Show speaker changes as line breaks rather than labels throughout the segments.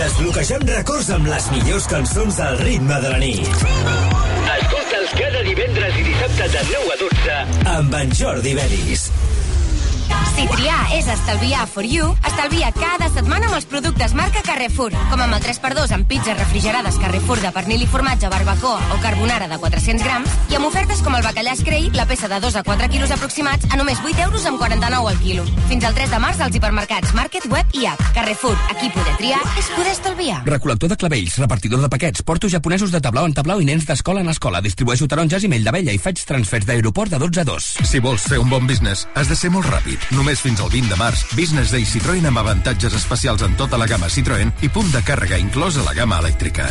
RAC 105 desbloquejant records amb les millors cançons del ritme de la nit.
Escolta'ls cada divendres i dissabte de 9 a 12.
Amb en Jordi Belis.
Si triar és estalviar for you, estalvia cada setmana amb els productes marca Carrefour, com amb el 3x2 amb pizzas refrigerades Carrefour de pernil i formatge, barbacoa o carbonara de 400 grams, i amb ofertes com el bacallà Screi, la peça de 2 a 4 quilos aproximats, a només 8 euros amb 49 al quilo. Fins al 3 de març als hipermercats Market, Web i App. Carrefour, aquí poder triar és poder estalviar.
Recol·lector de clavells, repartidor de paquets, portos japonesos de tablau en tablau i nens d'escola en escola. Distribueixo taronges i mell d'abella i faig transfers d'aeroport de 12 a 2.
Si vols fer un bon business, has de ser molt ràpid. Només fins al 20 de març, Business Day Citroën amb avantatges especials en tota la gamma Citroën i punt de càrrega inclòs a la gamma elèctrica.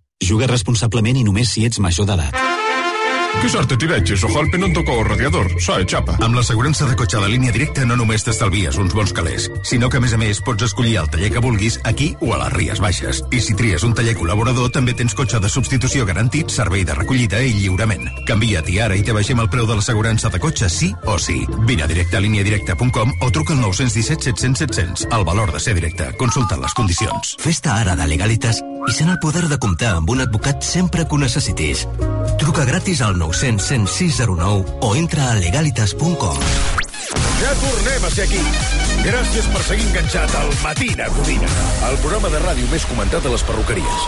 Juga responsablement i només si ets major d'edat.
Que sort ti veig, ojalá no em tocó el radiador, sabe, xapa.
Amb l'assegurança de cotxe de línia directa no només t'estalvies uns bons calés, sinó que a més a més pots escollir el taller que vulguis aquí o a les Ries Baixes. I si tries un taller col·laborador també tens cotxe de substitució garantit, servei de recollida i lliurament. Canvia't i ara i te baixem el preu de l'assegurança de cotxe sí o sí. Vine a directe a líniadirecta.com o truca al 917 700 700. El valor de ser directe. Consulta les condicions.
Festa ara de Legalitas i sent el poder de comptar amb un advocat sempre que ho necessitis. Truca gratis al 900 106 09 o entra a legalitas.com.
Ja tornem a ser aquí. Gràcies per seguir enganxat al Matina Codina, el programa de ràdio més comentat a les perruqueries.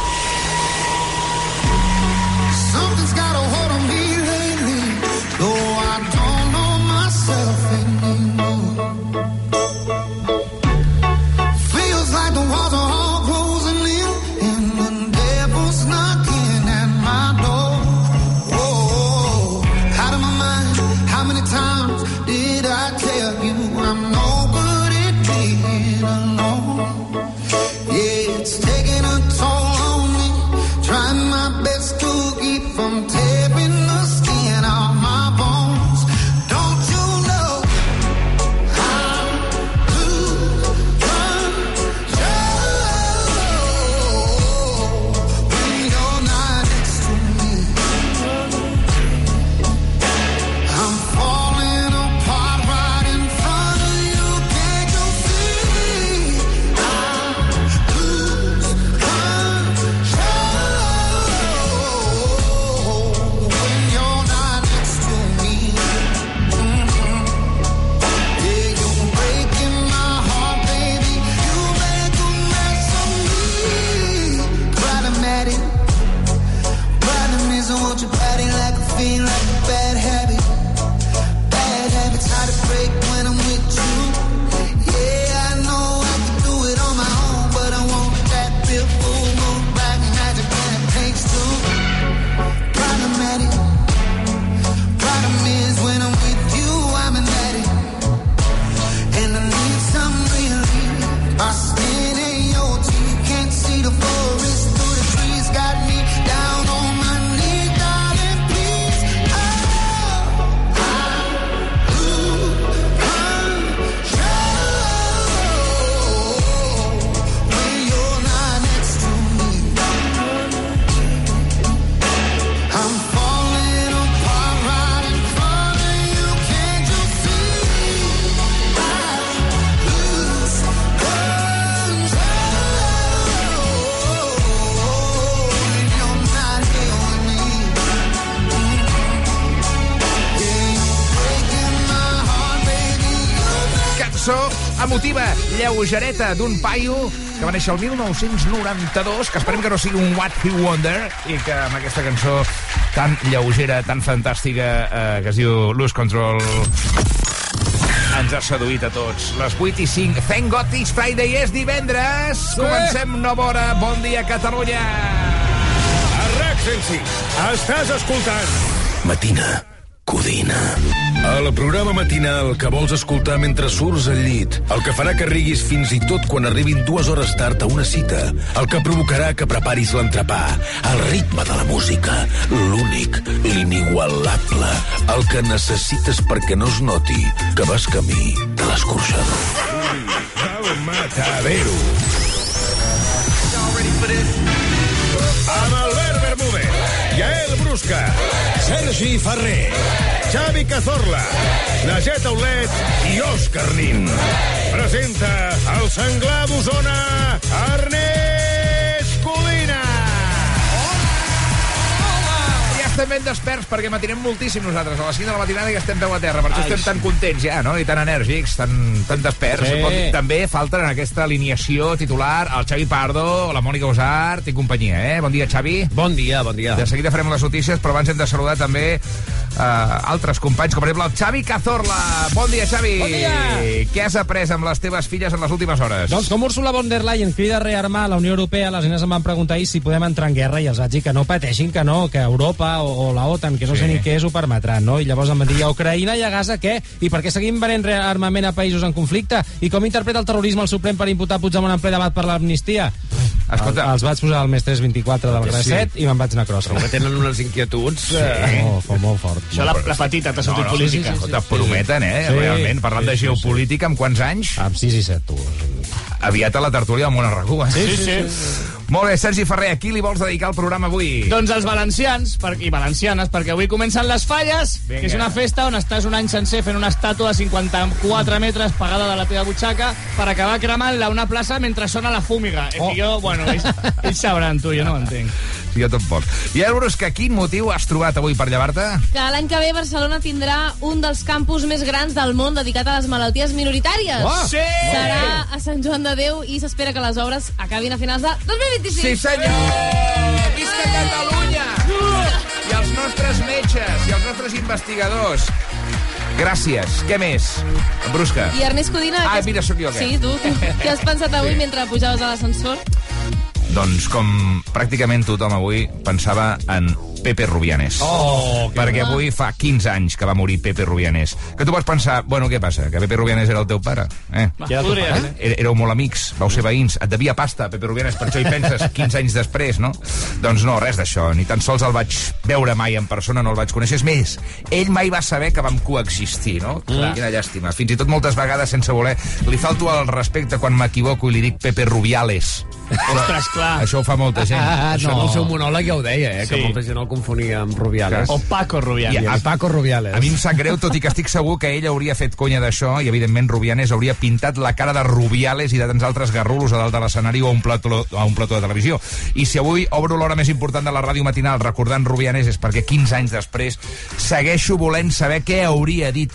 Something's got a hold on me lately, though I don't know myself anymore.
Lleugereta, d'un paio que va néixer el 1992, que esperem que no sigui un What He Wonder, i que amb aquesta cançó tan lleugera, tan fantàstica, eh, que es diu Lose Control, ens ha seduït a tots. Les 8 i 5. Thank God it's Friday, és divendres. Sí. Comencem nova hora. Bon dia, Catalunya.
A RAC 105, estàs escoltant
Matina Codina.
El programa matinal que vols escoltar mentre surts al llit, el que farà que riguis fins i tot quan arribin dues hores tard a una cita, el que provocarà que preparis l'entrepà, el ritme de la música, l'únic, l'inigualable, el que necessites perquè no es noti que vas camí de l'escorxador. El matadero. Amb Albert Bermúdez, Yael Brusca, Sergi Ferrer, Xavi Cazorla, Najet Aulet i Òscar Nin. Presenta el senglar d'Osona, Ernest Codina.
Ja estem ben desperts perquè matinem moltíssim nosaltres. A les 5 de la matinada ja estem peu a terra. Per això estem tan contents ja, no? I tan enèrgics, tan, tan desperts.
Sí.
També falten en aquesta alineació titular el Xavi Pardo, la Mònica Osart i companyia, eh? Bon dia, Xavi.
Bon dia, bon dia.
De seguida farem les notícies, però abans hem de saludar també uh, altres companys, com per exemple el Xavi Cazorla. Bon dia, Xavi.
Bon dia.
Què has après amb les teves filles en les últimes hores?
Doncs com Ursula von der Leyen crida a rearmar la Unió Europea, les nenes em van preguntar ahir si podem entrar en guerra i els vaig dir que no pateixin, que no, que Europa o, o la OTAN, que no
Sí.
sé ni què és, ho permetran, no? I llavors em van dir, a Ucraïna i a Gaza què? I per què seguim venent rearmament a països en conflicte? I com interpreta el terrorisme el Suprem per imputar Puigdemont en ple debat per l'amnistia?
Escolta.
El, els vaig posar al mes 324 del
Sí.
Grasset i me'n vaig anar a crossa.
Que tenen unes inquietuds...
Sí.
Oh, fou molt fort.
Això la, la petita t'ha sortit política.
Escolta, prometen, eh?
Sí.
Realment, parlant de
Sí, sí, sí.
geopolítica, amb quants anys?
Amb 6 i 7, tu.
Aviat a la tertúlia del món arracú, eh?
Sí, sí, sí.
Molt bé, Sergi Ferrer, a qui li vols dedicar el programa avui?
Doncs els valencians per, i valencianes, perquè avui comencen les falles,
Vinga.
que és una festa on estàs un any sencer fent una estàtua de 54 metres pagada de la teva butxaca per acabar cremant-la a una plaça mentre sona la fúmiga. Oh. I jo, bueno, ells, ells sabran, tu, jo no ho entenc.
Jo tampoc. I Euros, que quin motiu has trobat avui per llevar-te?
que l'any que ve Barcelona tindrà un dels campus més grans del món dedicat a les malalties minoritàries.
Uah! Sí!
Serà a Sant Joan de Déu i s'espera que les obres acabin a finals de 2026.
Sí, senyor! Visca Catalunya! I els nostres metges, i els nostres investigadors. Gràcies. Què més? Brusca.
I Ernest Codina...
Ah,
has-
mira, sóc jo, què?
Sí, tu. tu. Què has pensat avui
Sí.
mentre pujaves a l'ascensor?
Doncs com pràcticament tothom avui pensava en Pepe Rubianes.
Oh, que
Perquè
bo.
avui fa 15 anys que va morir Pepe Rubianes. Que tu pots pensar, bueno, què passa? Que Pepe Rubianes era el teu pare? Eh?
Era el teu pare?
Era- Éreu molt amics, vau ser veïns, et devia pasta, Pepe Rubianes, per això hi penses 15 anys després, no? Doncs no, res d'això, ni tan sols el vaig veure mai en persona, no el vaig conèixer. És més, ell mai va saber que vam coexistir, no?
Clar.
Quina llàstima. Fins i tot moltes vegades, sense voler, li falto al respecte quan m'equivoco i li dic Pepe Rubiales.
Ostres, clar.
Això ho fa molta gent.
Ah,
Això
no.
en el seu
monòleg ja ho deia,
eh, que molta
gent el confonia amb Rubiales. O Paco Rubiales.
I a-
Paco Rubiales.
A mi em sap greu, tot i que estic segur que ell hauria fet conya d'això i, evidentment, Rubianes hauria pintat la cara de Rubiales i de tants altres garrulos a dalt de l'escenari o a un, plató, a un plató de televisió. I si avui obro l'hora més important de la ràdio matinal recordant Rubianes és perquè 15 anys després segueixo volent saber què hauria dit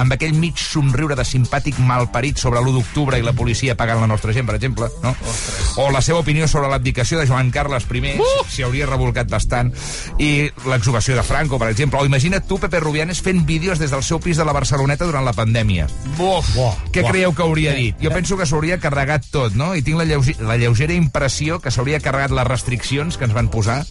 amb aquell mig somriure de simpàtic malparit sobre l'1 d'octubre i la policia pagant la nostra gent, per exemple, no? O la seva opinió sobre l'abdicació de Joan Carles I, uh! si hauria revolcat bastant, i l'exhumació de Franco, per exemple. O imagina't tu, Pepe Rubianes, fent vídeos des del seu pis de la Barceloneta durant la pandèmia.
Buf.
Què creieu que hauria dit? Jo penso que s'hauria carregat tot, no? I tinc la, lleuge la lleugera impressió que s'hauria carregat les restriccions que ens van posar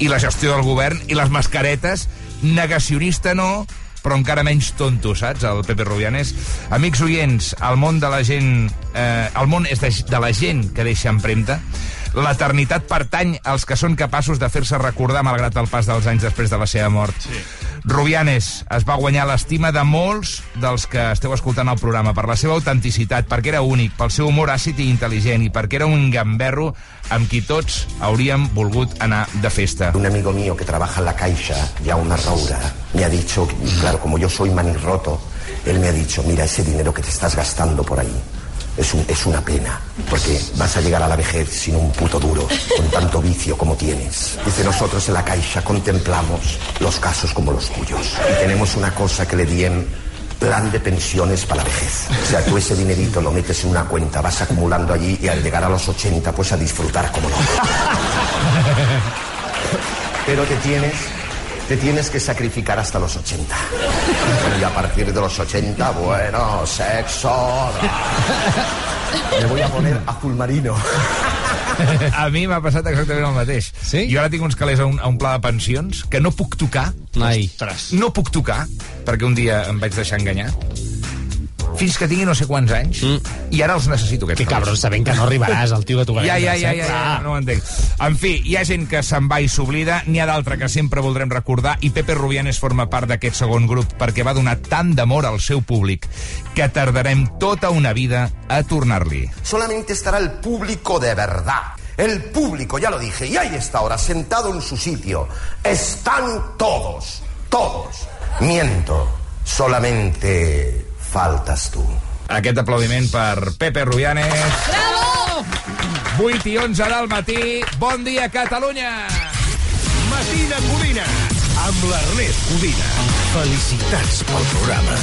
i la gestió del govern i les mascaretes. Negacionista no, però encara menys tonto, saps, el Pepe Rubianes. Amics oients, el món de la gent... Eh, el món és de, de la gent que deixa empremta. L'eternitat pertany als que són capaços de fer-se recordar malgrat el pas dels anys després de la seva mort. Sí. Rubianes es va guanyar l'estima de molts dels que esteu escoltant el programa per la seva autenticitat, perquè era únic, pel seu humor àcid i intel·ligent i perquè era un gamberro amb qui tots hauríem volgut anar de festa.
Un amigo mío que trabaja en la Caixa, Jaume Roura, me ha dicho, claro, como yo soy manirroto, él me ha dicho, mira, ese dinero que te estás gastando por ahí es, un- es una pena, porque vas a llegar a la vejez sin un puto duro, con tanto vicio como tienes. Dice, nosotros en la Caixa contemplamos los casos como los tuyos y tenemos una cosa que le dien plan de pensiones para la vejez. O sea, tú ese dinerito lo metes en una cuenta, vas acumulando allí y al llegar a los 80 pues a disfrutar como no. Pero te tienes, te tienes que sacrificar hasta los 80. Y a partir de los 80, bueno, sexo. Me voy a poner azul marino.
A mi m'ha passat exactament el mateix. Sí? Jo ara tinc uns calés a un, a un pla de pensions que no puc tocar.
Ai.
No puc tocar, perquè un dia em vaig deixar enganyar fins que tingui no sé quants anys mm. i ara els necessito aquests
Que cabrón, sabent que no arribaràs al tio que tocarà.
ja, ja, ja, ja, ja, no ho entenc. En fi, hi ha gent que se'n va i s'oblida, n'hi ha d'altra que sempre voldrem recordar, i Pepe Rubianes forma part d'aquest segon grup perquè va donar tant d'amor al seu públic que tardarem tota una vida a tornar-li.
Solamente estará el público de verdad. El público, ya lo dije, y ahí está ahora, sentado en su sitio. Están todos, todos. Miento, solamente faltas tú.
Aquest aplaudiment per Pepe Rubianes.
Bravo!
8 i 11 del matí. Bon dia, Catalunya!
Matina Codina, amb l'Ernest Codina. Felicitats pel programa.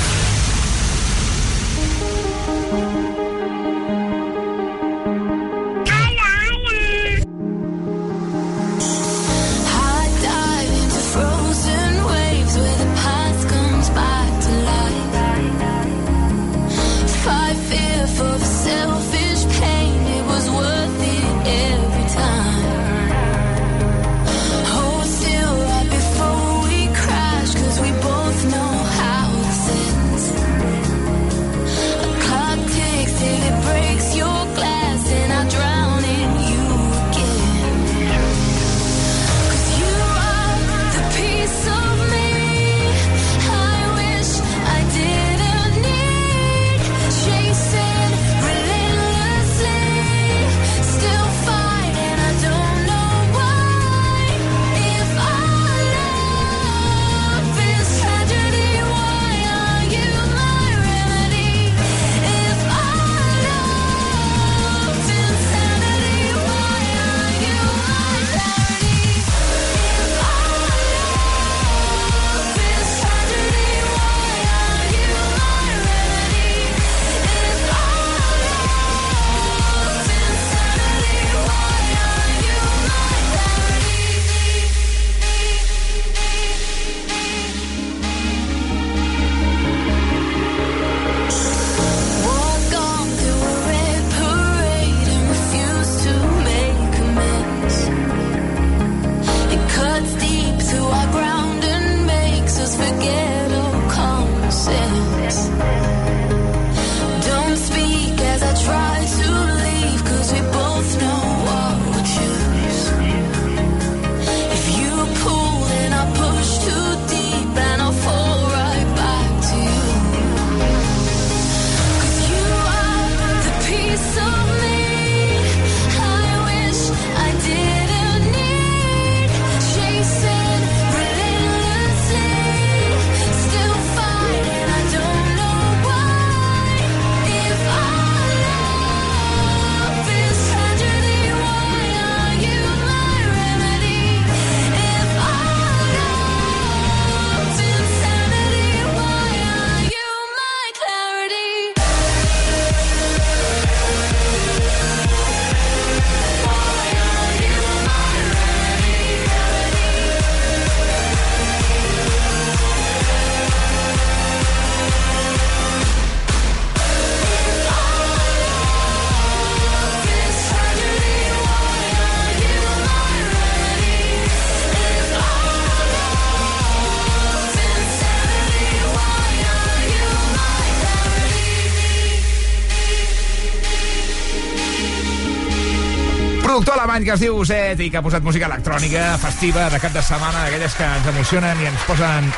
Alemany que es diu Zed i que ha posat música electrònica festiva de cap de setmana, d'aquelles que ens emocionen i ens posen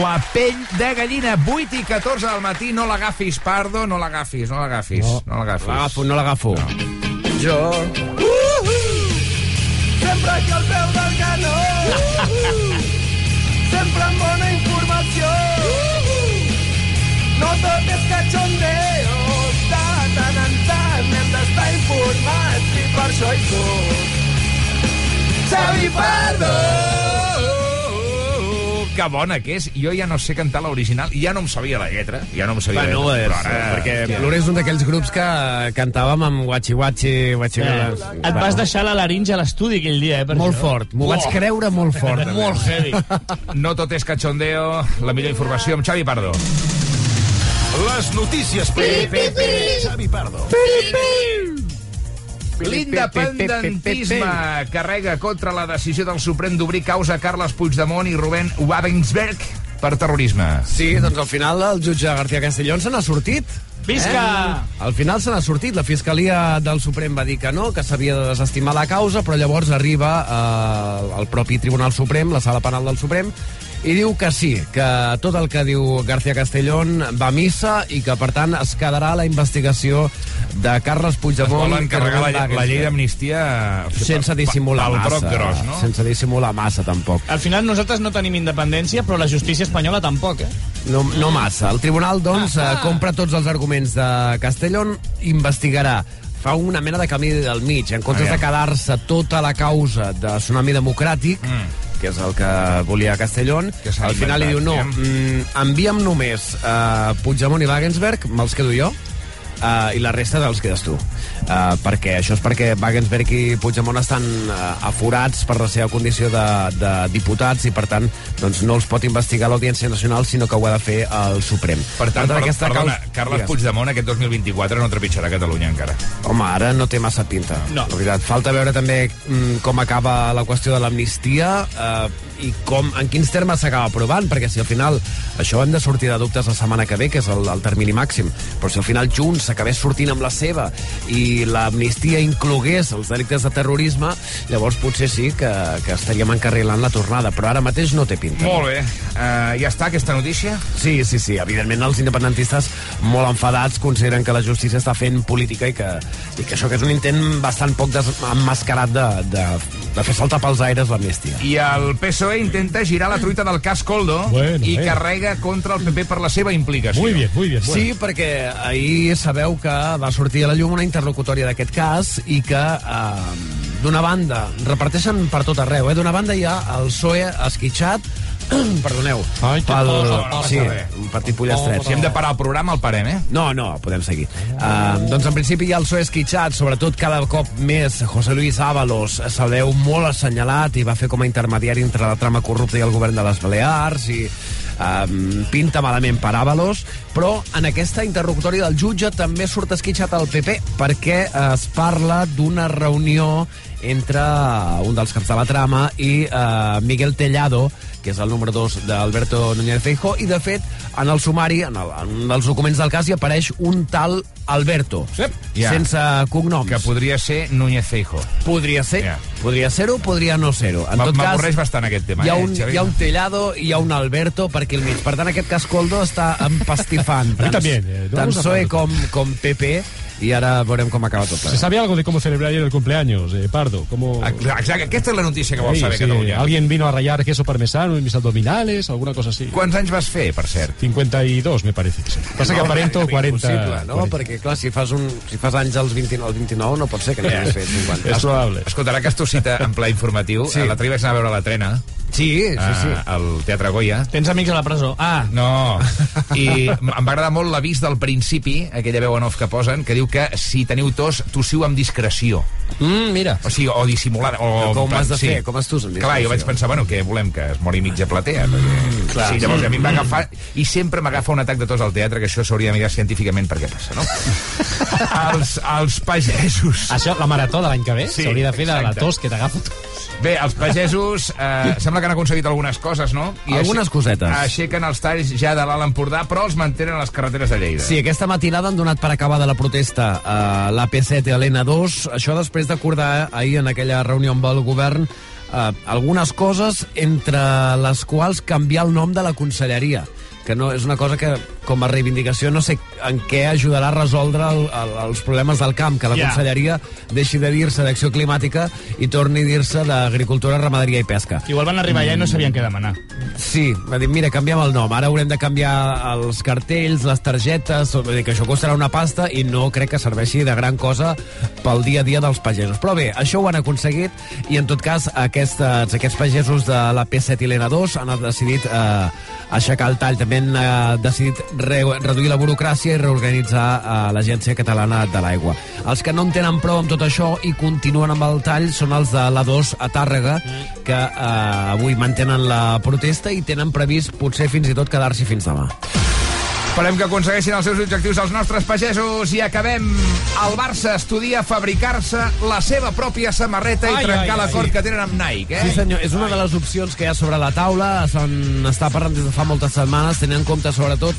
la pell de gallina. 8 i 14 del matí, no l'agafis, Pardo, no l'agafis, no l'agafis, no, no l'agafis.
L'agafo, no l'agafo.
Jo...
Sempre aquí al peu del canó. Sempre amb bona informació. No tot és cachondeo. Informats i per això hi soc. Xavi Pardo!
Que bona que és. Jo ja no sé cantar l'original. Ja no em sabia la lletra. Ja no em sabia
Bueno,
la lletra.
és,
però ara...
perquè
Hòstia.
Blur és un d'aquells grups que cantàvem amb Guachi Guachi, Guachi
Eh, et vas deixar la laringe a l'estudi aquell dia, eh? Per
Molt
això.
fort, m'ho vaig creure molt fort.
Molt heavy.
No tot és cachondeo. La millor informació amb Xavi Pardo.
Les notícies per
Pi, pi, pi.
Xavi Pardo.
L'independentisme carrega contra la decisió del Suprem d'obrir causa a Carles Puigdemont i Rubén Wabensberg per terrorisme.
Sí, doncs al final el jutge García Castellón se n'ha sortit.
Visca!
Eh? Al final se n'ha sortit. La Fiscalia del Suprem va dir que no, que s'havia de desestimar la causa, però llavors arriba eh, el propi Tribunal Suprem, la Sala Penal del Suprem, i diu que sí, que tot el que diu García Castellón va a missa i que, per tant, es quedarà la investigació de Carles
Es
Puigdemont
volen
i
carregar la, la llei d'amnistia... sigui,
sense
pel-
dissimular
pel broc
massa.
gros, no?
Sense dissimular massa, tampoc.
Al final nosaltres no tenim independència, però la justícia espanyola tampoc, eh?
No, no massa. El tribunal, doncs,
Ah, ah.
eh, compra tots els arguments de Castellón, investigarà fa una mena de camí del mig. En comptes de quedar-se tota la causa de Tsunami Democràtic,
Mm.
Que és el que volia Castellón,
Que
al final li diu, no, mm, envia'm només uh, Puigdemont i Wagensberg, me'ls quedo jo, uh, i la resta te'ls quedes tu. Uh, perquè això és perquè Wagensberg i Puigdemont estan uh, aforats per la seva condició de, de diputats i per tant doncs, no els pot investigar l'Audiència Nacional sinó que ho ha de fer el Suprem.
Per tant, per,
aquesta
perdona,
causa-
Carles
Digues.
Puigdemont aquest 2024 no trepitjarà Catalunya encara.
Home, ara no té massa pinta.
No.
La veritat, falta veure també mm, com acaba la qüestió de l'amnistia eh, i com, en quins termes s'acaba aprovant, perquè si al final això hem de sortir de dubtes la setmana que ve, que és el, el termini màxim, però si al final Junts s'acabés sortint amb la seva i l'amnistia inclogués els delictes de terrorisme, llavors potser sí que, que estaríem encarrilant la tornada, però ara mateix no té pinta.
Molt bé. Uh, ja està, aquesta notícia?
Sí, sí, sí. Evidentment, els independentistes molt enfadats consideren que la justícia està fent política i que, i que això que és un intent bastant poc des- emmascarat de, de, de fer saltar pels aires l'amnistia.
I el PSOE intenta girar la truita del cas Coldo
Bueno,
i
eh.
carrega contra el PP per la seva implicació.
Muy bien, muy bien. Bueno.
Sí, perquè ahir sabeu que va sortir a la llum una interlocutòria d'aquest cas i que, eh, d'una banda, reparteixen per tot arreu, eh? D'una banda hi ha el PSOE esquitxat, perdoneu,
Ai, que
pel, sí, un partit pollastret.
Si hem de parar el programa, el parem, eh?
No, no, podem seguir. Uh, doncs en principi hi ha el PSOE esquitxat, sobretot cada cop més José Luis Ábalos se veu molt assenyalat i va fer com a intermediari entre la trama corrupta i el govern de les Balears i pinta malament per Ábalos, però en aquesta interlocutòria del jutge també surt esquitxat el PP perquè es parla d'una reunió entre un dels caps de la trama i uh, Miguel Tellado, que és el número 2 d'Alberto Núñez Feijóo, i de fet, en el sumari, en, el, en un dels documents del cas, hi apareix un tal Alberto,
Ja.
sense cognoms.
Que podria ser Núñez Feijo.
Podria ser,
Ja.
podria ser-ho, podria no ser-ho. En tot cas,
bastant aquest tema,
hi ha,
eh,
un,
Xavi?
hi ha un Tellado i hi ha un Alberto per aquí al mig. Per tant, aquest cas Coldo està empastifant tant,
eh,
tant PSOE
hablar.
com, com PP i ara veurem com acaba tot
¿Se sabe algo de cómo celebrar ayer el cumpleaños, eh, Pardo? ¿Cómo...
Exacte, aquesta és la notícia que vol
Sí,
saber
sí,
Catalunya.
¿Alguien vino a rayar queso parmesano en mis abdominales? ¿Alguna cosa así?
Quants anys vas fer, per cert?
52, me parece. que sí. Que
No,
aparento
és
40...
impossible, no?
40.
Perquè, clar, si fas, un, si fas anys als 29, als 29 no pot ser que n'hagis fet 50.
És probable.
Escoltarà que tu cita en ple informatiu.
Sí.
Dia vaig anar a veure la trena.
Sí, sí, sí.
a- al Teatre Goya.
Tens amics a la presó. Ah,
No, i em va agradar molt l'avís del principi, aquella veu en off que posen, que diu que si teniu tos, tossiu amb discreció.
Mm, mira.
O sigui, o dissimulada. O,
Com has de fer? Com has tu amb
Clar, jo vaig pensar, bueno, què volem, que es mori mitja platea? Perquè...
clar.
sí, llavors a mi em va agafar... I sempre m'agafa un atac de tos al teatre, que això s'hauria de mirar científicament per què passa, no? els, els pagesos...
Això, la marató de l'any que ve,
Sí,
s'hauria de fer de la
exacte.
tos que t'agafa tu.
Bé, els pagesos eh, sembla que han aconseguit algunes coses, no?
Algunes
aixec-
cosetes.
Aixequen els talls ja de l'Alt Empordà, però els mantenen a les carreteres de Lleida.
Sí, aquesta matinada han donat per acabada la protesta a l'AP7 i a l'N2. Això després d'acordar ahir en aquella reunió amb el govern eh, algunes coses, entre les quals canviar el nom de la conselleria que no és una cosa que, com a reivindicació, no sé en què ajudarà a resoldre el, el, els problemes del camp, que la
Ja.
conselleria deixi de dir-se d'acció climàtica i torni a dir-se d'agricultura, ramaderia i pesca.
igual van arribar allà i no sabien què demanar.
Sí, va dir, mira, canviem el nom, ara haurem de canviar els cartells, les targetes, dir que això costarà una pasta i no crec que serveixi de gran cosa pel dia a dia dels pagesos. Però bé, això ho han aconseguit i en tot cas aquestes, aquests pagesos de la P7 i l'N2 han decidit eh, aixecar el tall, també han eh, decidit re reduir la burocràcia i reorganitzar eh, l'Agència Catalana de l'Aigua. Els que no en tenen prou amb tot això i continuen amb el tall són els de l'A2 a Tàrrega, que eh, avui mantenen la protesta i tenen previst potser fins i tot quedar-s'hi fins demà.
Esperem que aconsegueixin els seus objectius els nostres pagesos i acabem. El Barça estudia fabricar-se la seva pròpia samarreta
Ai,
i trencar
ai, ai.
l'acord que tenen amb Nike, eh?
Sí, senyor, és una de les opcions que hi ha sobre la taula. Se'n està parlant des de fa moltes setmanes, tenint en compte, sobretot,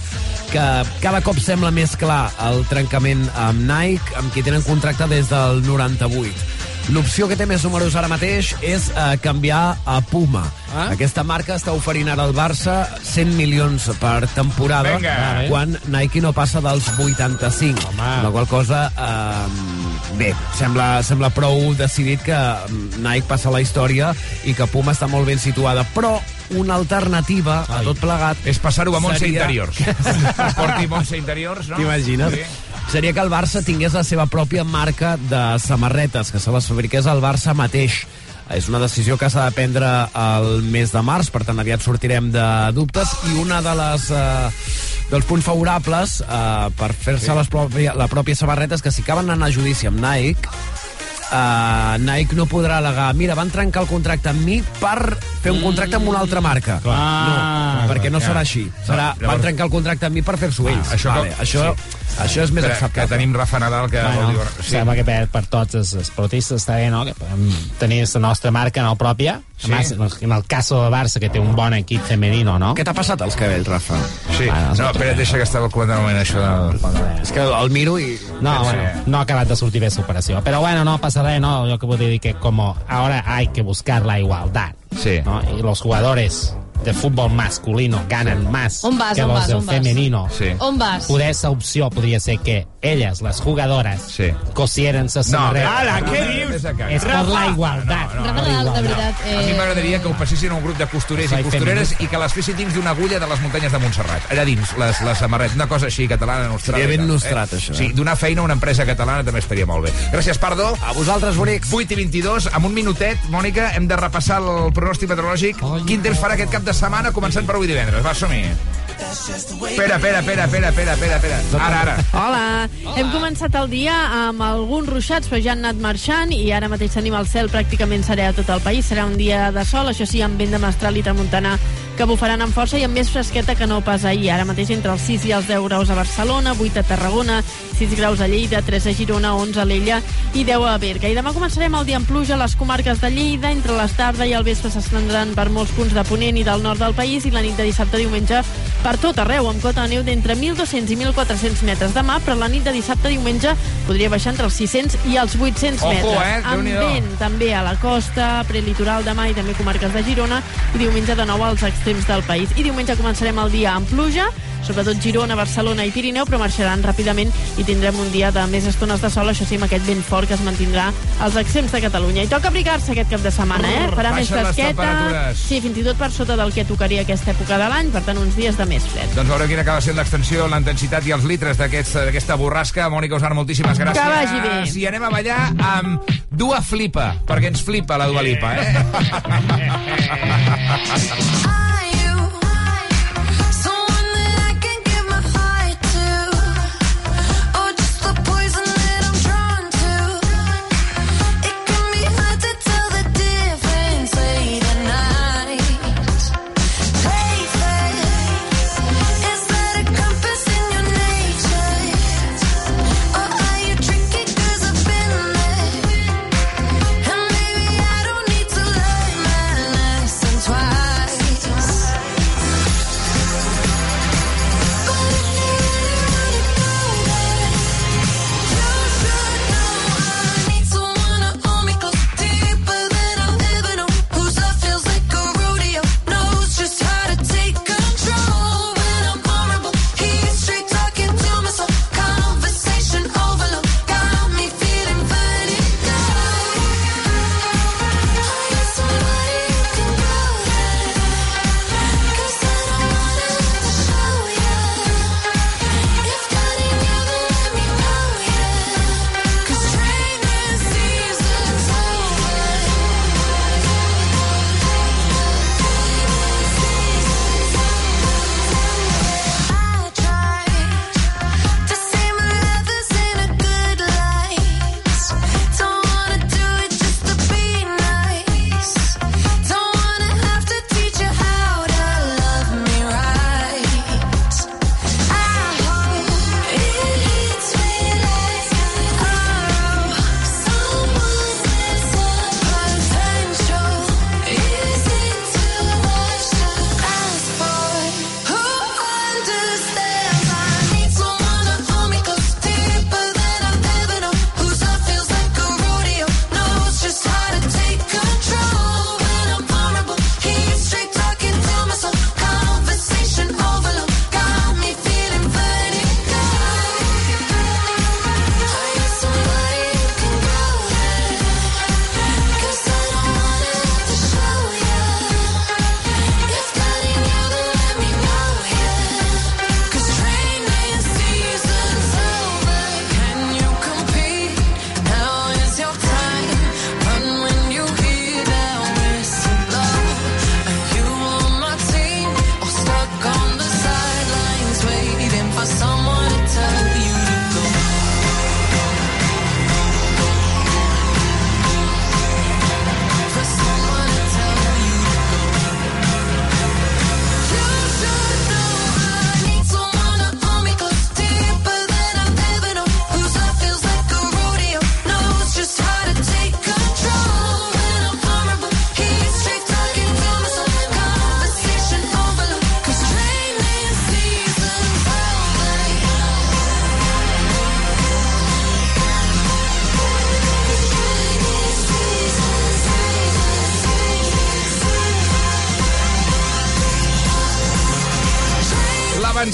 que cada cop sembla més clar el trencament amb Nike, amb qui tenen contracte des del 98. L'opció que té més números ara mateix és eh, canviar a Puma. Ah? Aquesta marca està oferint ara al Barça 100 milions per temporada,
Vinga.
quan Nike no passa dels 85. Home. La qual cosa, eh, bé, sembla, sembla prou decidit que mm, Nike passa la història i que Puma està molt ben situada. Però una alternativa a tot plegat...
És passar-ho a Montse
seria-
Interiors. Porti Montse Interiors, no?
T'imagines?
Sí.
Seria que el Barça tingués la seva pròpia marca de samarretes, que se les fabriqués el Barça mateix. És una decisió que s'ha de prendre el mes de març, per tant aviat sortirem de dubtes, i una de les... Eh, dels punts favorables eh, per fer-se sí. la pròpia samarreta és que si acaben anant a judici amb Nike, uh, Nike no podrà al·legar mira, van trencar el contracte amb mi per fer un contracte amb una altra marca.
Clar.
no,
Ah,
perquè no
clar.
serà així. Serà,
llavors-
van trencar el contracte amb mi per fer-s'ho ells.
això
vale,
com-
això,
sí.
Això és més
Que-
acceptable.
que tenim Rafa Nadal, que
Bueno,
vol dir...
sí. Sembla que per, per tots els esportistes està bé, no?, que podem tenir la nostra marca no pròpia.
Sí.
Además, en el- en el cas del Barça, que té un bon equip femenino, no?
Què t'ha passat als cabells, Rafa?
Sí. No, espera, deixa que estava comentant un moment això del...
És que el miro i...
No, bueno, no ha acabat de sortir bé la operació. Però bueno, no pasa res, no. Yo que puedo decir que como ahora hay que buscar la igualdad.
Sí.
¿no? Y los jugadores de fútbol masculino ganan más
On vas,
que
on
los
vas,
del
on vas?
femenino.
Sí.
On vas?
Poder esa opción podría ser que ellas, las jugadoras,
Sí.
cosieran sa
No,
samarreta.
ala, què dius?
És per la igualtat.
No, no, no.
Nadal, de veritat...
A mi m'agradaria que ho passessin un grup de costurers i costureres
feminista.
i que les fessin dins d'una agulla de les muntanyes de Montserrat. Allà dins, les, les samarretes. Una cosa així, catalana, nostra.
Seria ben nostrat, això, eh?
Sí, donar feina a una empresa catalana també estaria molt bé. Gràcies, Pardo.
A vosaltres, bonics.
8 i 22, amb un minutet, Mònica, hem de repassar el pronòstic meteorològic. Quin temps farà aquest cap de setmana, començant per avui divendres? Va, som-hi. Espera, espera, espera, espera, espera, espera, espera. Ara, ara.
Hola, hem començat el dia amb alguns ruixats, però ja han anat marxant i ara mateix tenim el cel pràcticament serè a tot el país. Serà un dia de sol, això sí, amb vent de mestral i tramuntana que bufaran amb força i amb més fresqueta que no pas ahir. Ara mateix entre els 6 i els 10 graus a Barcelona, 8 a Tarragona, 6 graus a Lleida, 3 a Girona, 11 a l'Ella i 10 a Berga. I demà començarem el dia amb pluja a les comarques de Lleida. Entre les tarda i el vespre s'estendran per molts punts de Ponent i del nord del país i la nit de dissabte a diumenge per tot arreu, amb cota de neu d'entre 1.200 i 1.400 metres demà, però la nit de dissabte a diumenge podria baixar entre els 600 i els 800
Ojo,
metres.
eh?
amb vent també a la costa, prelitoral demà i també comarques de Girona, i diumenge de nou als extrems del país. I diumenge començarem el dia amb pluja, sobretot Girona, Barcelona i Pirineu, però marxaran ràpidament i tindrem un dia de més estones de sol, això sí, amb aquest vent fort que es mantindrà als extrems de Catalunya. I toca abrigar-se aquest cap de setmana, eh? Farà més fresqueta, sí, fins i tot per sota del que tocaria aquesta època de l'any, per tant, uns dies de més fred.
Doncs veurem quina acaba sent l'extensió, la intensitat i els litres d'aquesta borrasca. Mònica Usar, moltíssimes gràcies.
Que vagi bé.
I anem a ballar amb Dua Flipa, perquè ens flipa la Dua Lipa, eh?
Twice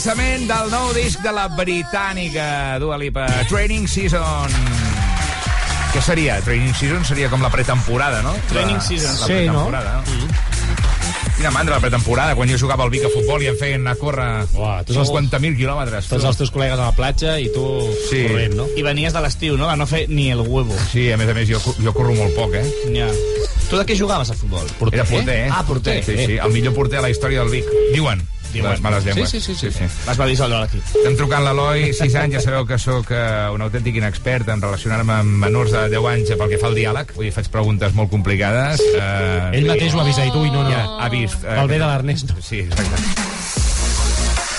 l'avançament del nou disc de la britànica Dua Lipa, Training Season. Què seria? Training Season seria com la pretemporada, no?
Training
la,
season.
La
Sí,
pretemporada, no? Quina mandra la pretemporada, quan jo jugava al Vic a futbol i em feien anar a córrer
Uah, tots els-
50.000 quilòmetres.
Tots els teus col·legues a la platja i tu
Sí.
corrent, no?
I venies de l'estiu, no? A no fer ni el huevo.
Sí, a més a més, jo, jo corro molt poc, eh?
Ja. Tu de què jugaves a futbol?
Era porter, eh?
Ah, porter.
Sí, sí, el millor porter a la història del Vic. Diuen.
Diuen.
Les males llengües.
Sí, sí, sí, sí.
sí.
Es va dissoldre l'equip.
Estem trucant l'Eloi, 6 anys, ja sabeu que sóc eh, un autèntic inexpert en relacionar-me amb menors de 10 anys pel que fa al diàleg. Vull dir, faig preguntes molt complicades. Eh,
Ell mateix ho ha vist, i tu, i no, no.
Ja, ha vist. Eh,
Pel bé de l'Ernest.
Sí, exacte.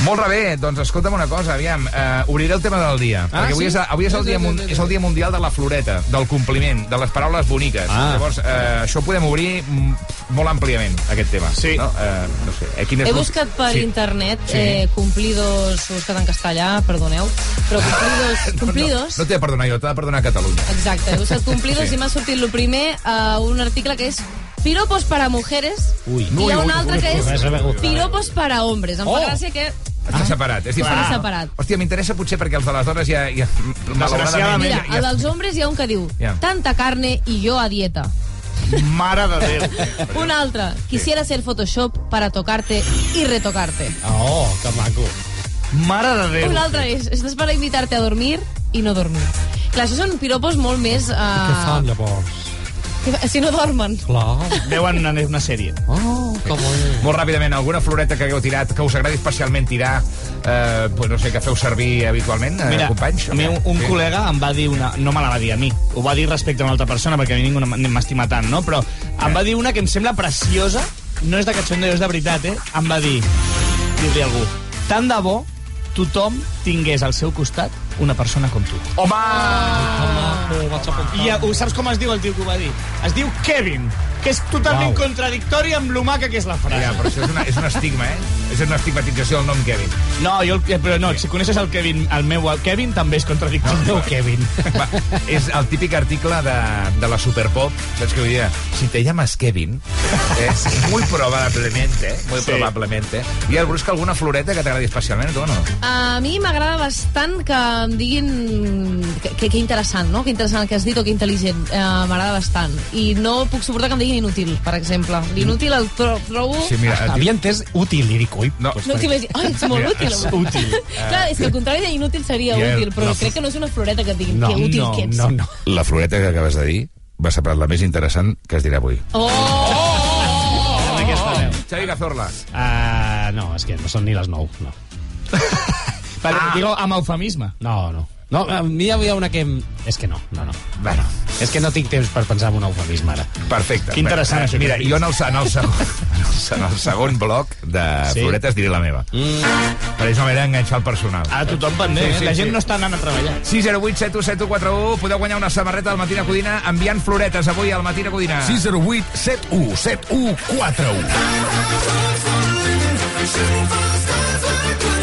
Molt bé, doncs escolta'm una cosa, aviam, eh, obriré el tema del dia,
Ah,
perquè avui,
sí?
és, avui és, el dia, mun- és el dia mundial de la floreta, del compliment, de les paraules boniques.
Ah.
Llavors, eh, això ho podem obrir mm, molt àmpliament, aquest tema.
Sí.
No, eh, no sé, eh, quin és
He
l'ús-
buscat per
Sí.
internet
Sí.
eh, cumplidos, ho he buscat en castellà, perdoneu, però cumplidos, cumplidos,
No, no t'he de perdonar jo, t'ha de perdonar Catalunya.
exacte, he buscat cumplidos
Sí.
i m'ha sortit el primer uh, un article que és piropos para mujeres
Ui.
i hi ha un altre que és piropos para hombres. Em
Oh!
fa gràcia que...
Està separat, és diferent.
Està separat.
Hòstia, m'interessa potser perquè els de les dones ja... ja malauradament,
Mira,
ja,
el dels hombres hi ha un que diu
Ja.
tanta carne y yo a dieta.
Mare de Déu.
Un altre, quisiera hacer Photoshop para tocarte y retocarte.
Oh, que maco.
Mare de Déu.
Un altre és, estàs per invitar-te a dormir i no dormir. Clar, això són piropos molt més... Uh,
Què fan, llavors?
Si no dormen.
Clar.
Veuen una, una sèrie.
Oh, que bo.
Molt ràpidament, alguna floreta que hagueu tirat, que us agradi especialment tirar, eh, pues no sé, que feu servir habitualment, eh,
Mira,
companys?
a mi un, un
Sí.
col·lega em va dir una... No me la va dir a mi, ho va dir respecte a una altra persona, perquè a mi ningú no m'estima tant, no? Però em va dir una que em sembla preciosa, no és de cachondeo, és de veritat, eh? Em va dir, dir-li algú, tant de bo tothom tingués al seu costat una persona com tu.
Home!
I eh, ho saps com es diu el tio que ho va dir? Es diu Kevin, que és totalment
Uau.
contradictori amb lo maca que és la frase.
Ja, però això és, una, és un estigma, eh? És una estigmatització del nom Kevin.
No, jo, el- però no, si coneixes el Kevin, el meu el Kevin també és contradictori.
El meu Kevin.
Va, és el típic article de, de la Superpop, saps què vull dir? Si te llamas Kevin, es muy probablemente, muy
Sí.
probablemente. Hi ha el Brusca alguna floreta que t'agradi especialment, tu o no?
A mi m'agrada bastant que em diguin que, que, que interessant, no? Que interessant el que has dit o que intel·ligent. Uh, m'agrada bastant. I no puc suportar que em diguin inútil, per exemple. L'inútil el tro trobo...
Sí, mira, et
Havia entès útil, i dic, ui,
No.
pues,
No t'hi vaig dir, ai, ets molt
Mira,
útil.
és
avui."
útil.
Clar, és que al contrari d'inútil seria
Ja,
útil, però
la-
crec que no és una floreta que et diguin
No,
que útil
no,
que ets.
no, no.
La floreta que acabes de dir va ser la més interessant que es dirà avui.
Oh!
Veu.
Xavi Cazorla.
Uh, no, és que no són ni les 9, no.
Vale, ah. Digo amb eufemisme.
No, no. No, a mi hi havia una que... em- És que no, no, no.
Bueno,
És que no tinc temps per pensar en un eufemisme, ara.
perfecte.
Que interessant,
Eh,
això
Mira, jo en el, en el, segon, en el, en el segon bloc de
Sí?
floretes diré la meva.
Mm.
Per això m'he d'enganxar el personal.
Ara tothom pendent,
Sí,
sí,
sí,
sí, la gent
sí.
no està anant a treballar.
608 7171 podeu guanyar una samarreta del Matina Codina enviant floretes avui al Matina Codina.
608 71 71 41.
Mama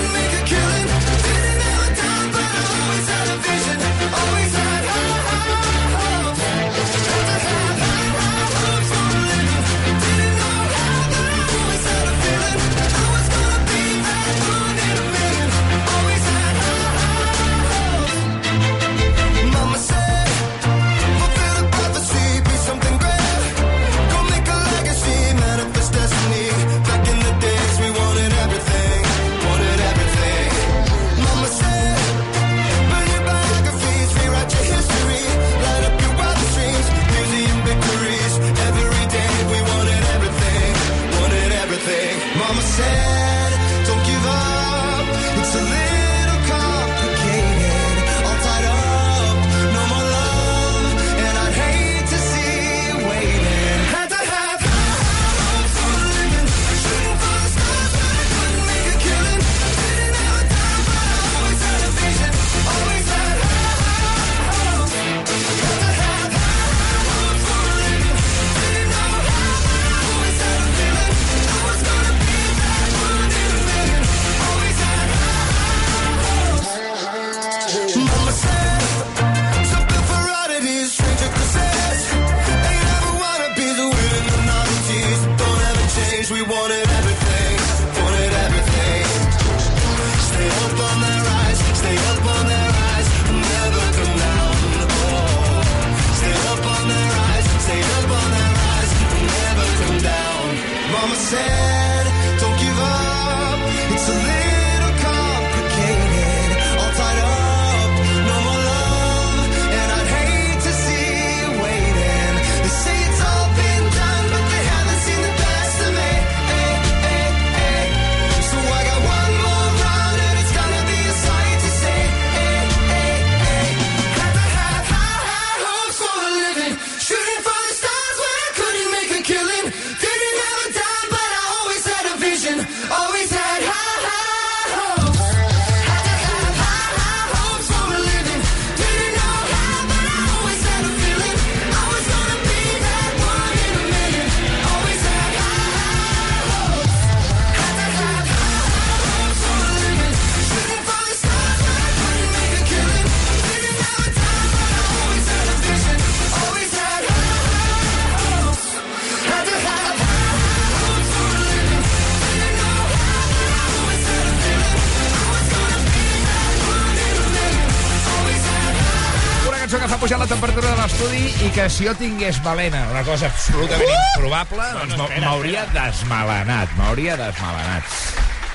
que si jo tingués balena, una cosa absolutament
Uh!
improbable, doncs
no,
m'hauria desmalenat, m'hauria desmalenat.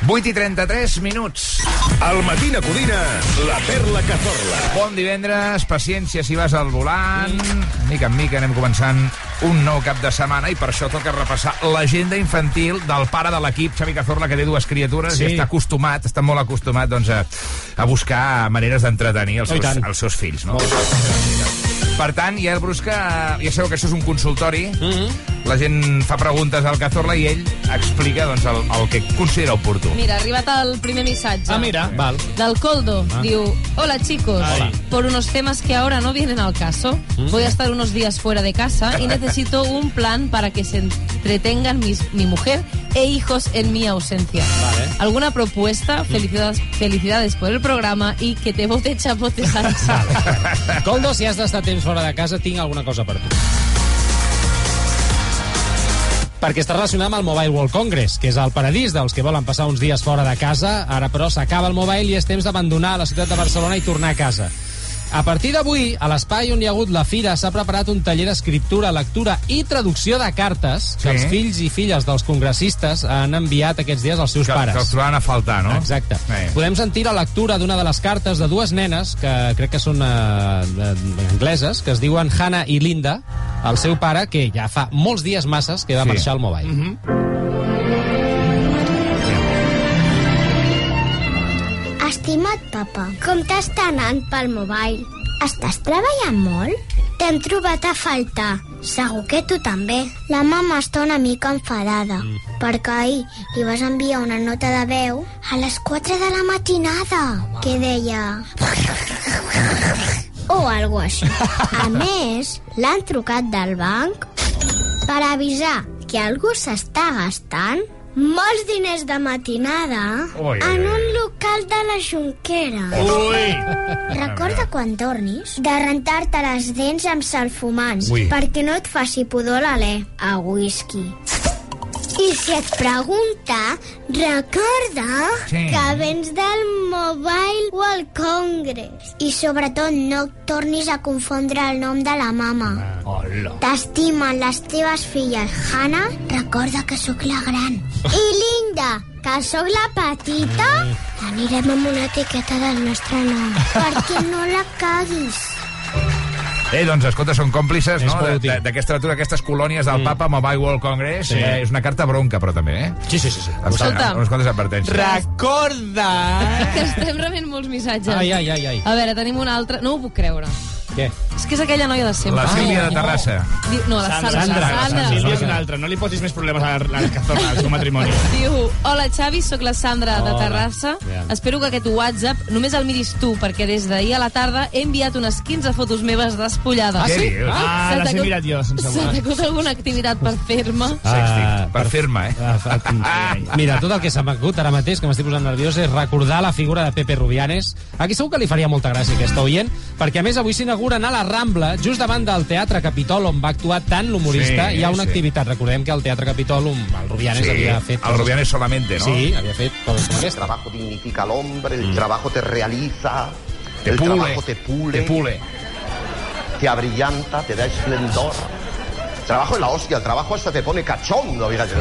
8 i 33 minuts.
Al Matina Codina, la perla que zorla.
Bon divendres, paciència si vas al volant. Mica en mica anem començant un nou cap de setmana i per això toca repassar l'agenda infantil del pare de l'equip, Xavi Cazorla, que té dues criatures
Sí.
i està acostumat, està molt acostumat doncs, a, a buscar maneres d'entretenir els,
Oh,
seus, els seus fills. No? Per tant, ja el Brusca, ja sabeu que això és un consultori, mm. -hmm. La gent fa preguntes al Cazorla i ell explica doncs, el, el que considera oportú.
Mira, ha arribat el primer missatge.
Ah, mira.
Val.
Del Coldo.
Ah.
Diu, hola chicos,
Hola.
por unos temas que ahora no vienen al caso,
Mm.
voy a estar unos días fuera de casa y necesito un plan para que se entretengan mis, mi mujer e hijos en mi ausencia.
Vale.
¿Alguna propuesta? Felicidades, felicidades por el programa y que te bote chapote salsa.
Coldo, si has d'estar temps fora de casa, tinc alguna cosa per tu. Perquè està relacionat amb el Mobile World Congress, que és el paradís dels que volen passar uns dies fora de casa. Ara, però, s'acaba el mobile i és temps d'abandonar la ciutat de Barcelona i tornar a casa. A partir d'avui, a l'espai on hi ha hagut la fira, s'ha preparat un taller d'escriptura, lectura i traducció de cartes que
Sí.
els fills i filles dels congressistes han enviat aquests dies als seus
Que,
pares.
que els trobaven a faltar, no?
Exacte.
Eh.
Podem sentir la lectura d'una de les cartes de dues nenes, que crec que són eh, de- angleses, que es diuen Hannah i Linda, al seu pare, que ja fa molts dies masses que va
Sí.
marxar al mobile. Mm -hmm.
Estimat papa, com t'està anant pel mobile? Estàs treballant molt? T'hem trobat a faltar. Segur que tu també. La mama està una mica enfadada, perquè ahir li vas enviar una nota de veu a les 4 de la matinada, que deia... O algo així. A més, l'han trucat del banc per avisar que algú s'està gastant molts diners de matinada
ui,
en un local de la Junquera.
Ui!
Recorda quan tornis de rentar-te les dents amb salfumant
Ui.
perquè no et faci pudor l'alè a whisky. I si et pregunta, recorda
Sí.
que vens del Mobile World Congress. I sobretot no tornis a confondre el nom de la mama.
Hola.
T'estimen les teves filles. Hannah, recorda que sóc la gran. I Linda, que sóc la petita. Anirem amb una etiqueta del nostre nom, perquè no la caguis.
Eh, doncs, escolta, són còmplices no? d'aquesta natura, aquestes colònies del Papa Mobile World Congress.
Sí.
Eh, és una carta bronca, però també, eh?
Sí, sí, sí. sí.
Escolta.
Unes quantes advertències.
Recorda...
que estem rebent molts missatges.
Ai, ai, ai, ai.
A veure, tenim un altre... No ho puc creure.
Què?
És que és aquella noia de sempre.
La Sílvia de Terrassa.
No, la Sandra.
Sandra,
Sandra.
Sílvia és una altra. No li posis més problemes a la, a la Cazorla, al seu matrimoni.
Diu, hola Xavi, sóc la Sandra de
Hola.
Terrassa.
Ja.
Espero que aquest WhatsApp només el miris tu, perquè des d'ahir a la tarda he enviat unes 15 fotos meves despullades.
Ah, sí? Què dius?
Ah,
Se
les he
t'acut-
mirat jo, sense
Se
voler.
t'acut alguna activitat per fer-me?
Ah,
per fer-me,
eh? Mira, tot el que s'ha m'acut ara mateix, que m'estic posant nerviós, és recordar la figura de Pepe Rubianes. Aquí segur que li faria molta gràcia aquesta oient, perquè a més avui s'inauguren a la Rambla, just davant del Teatre Capitol, on va actuar tant l'humorista.
Sí,
Hi ha una
sí.
activitat, recordem que al Teatre Capitol el Rubianes
Sí,
havia fet...
el Rubianes solamente, ¿no?
Sí, havia fet coses com
El
aquesta.
trabajo dignifica al hombre, el trabajo te realiza,
Te
el
pule,
trabajo te pule,
te pule.
te abrillanta, te da esplendor.
trabajo es la hostia, el trabajo hasta te pone cachondo, fíjate.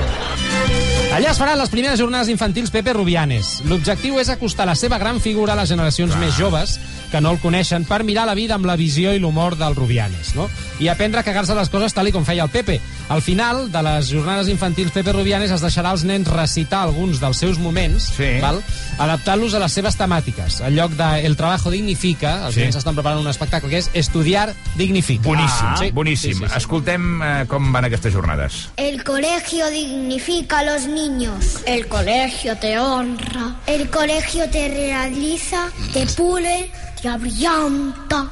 Allà es faran les primeres jornades infantils Pepe Rubianes. L'objectiu és acostar la seva gran figura a les generacions més joves que no el coneixen per mirar la vida amb la visió i l'humor del Rubianes, no? I aprendre a cagar-se les coses tal i com feia el Pepe. Al final de les jornades infantils Pepe Rubianes es deixarà als nens recitar alguns dels seus moments, sí. val? adaptant-los a les seves temàtiques. En lloc de El trabajo dignifica, els
Sí.
nens estan preparant un espectacle que és Estudiar dignifica.
Boníssim,
Ah, sí.
boníssim.
Sí, sí, sí.
Escoltem eh, com van aquestes jornades.
El colegio dignifica a los niños. El colegio te honra. El colegio te realiza, te pule, te abrillanta.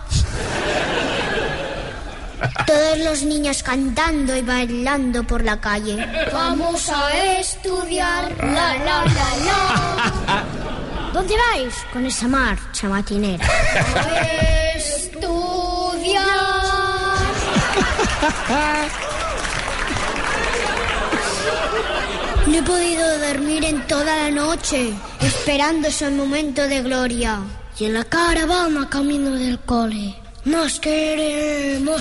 Todos los niños cantando y bailando por la calle. Vamos a estudiar. La, la, la, la. ¿Dónde vais con esa marcha matinera? A estudiar. No he podido dormir en toda la noche, esperando ese momento de gloria. Y en la caravana camino del cole. Nos queremos.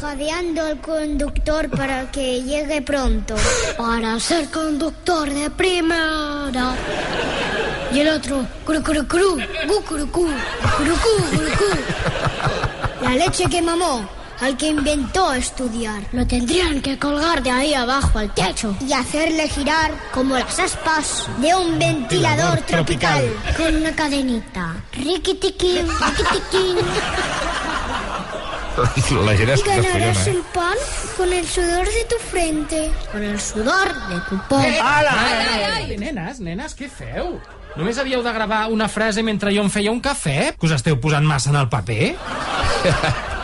Jadeando al conductor para que llegue pronto. Para ser conductor de primera. Y el otro, cru, cru, cru, gu, cru, cru, cu, cru, cu. La leche que mamó al que inventó estudiar. Lo tendrían que colgar de ahí abajo al techo y hacerle girar como las aspas de un ventilador tropical con una cadenita. Riquitiquín, riquitiquín.
La gent
Y
és
ganarás
descollona,
el
eh?
pan con el sudor de tu frente, con el sudor de tu
ai, ai, nenes, nenes, què feu? Només havíeu de gravar una frase mentre jo em feia un cafè? Que us esteu posant massa en el paper?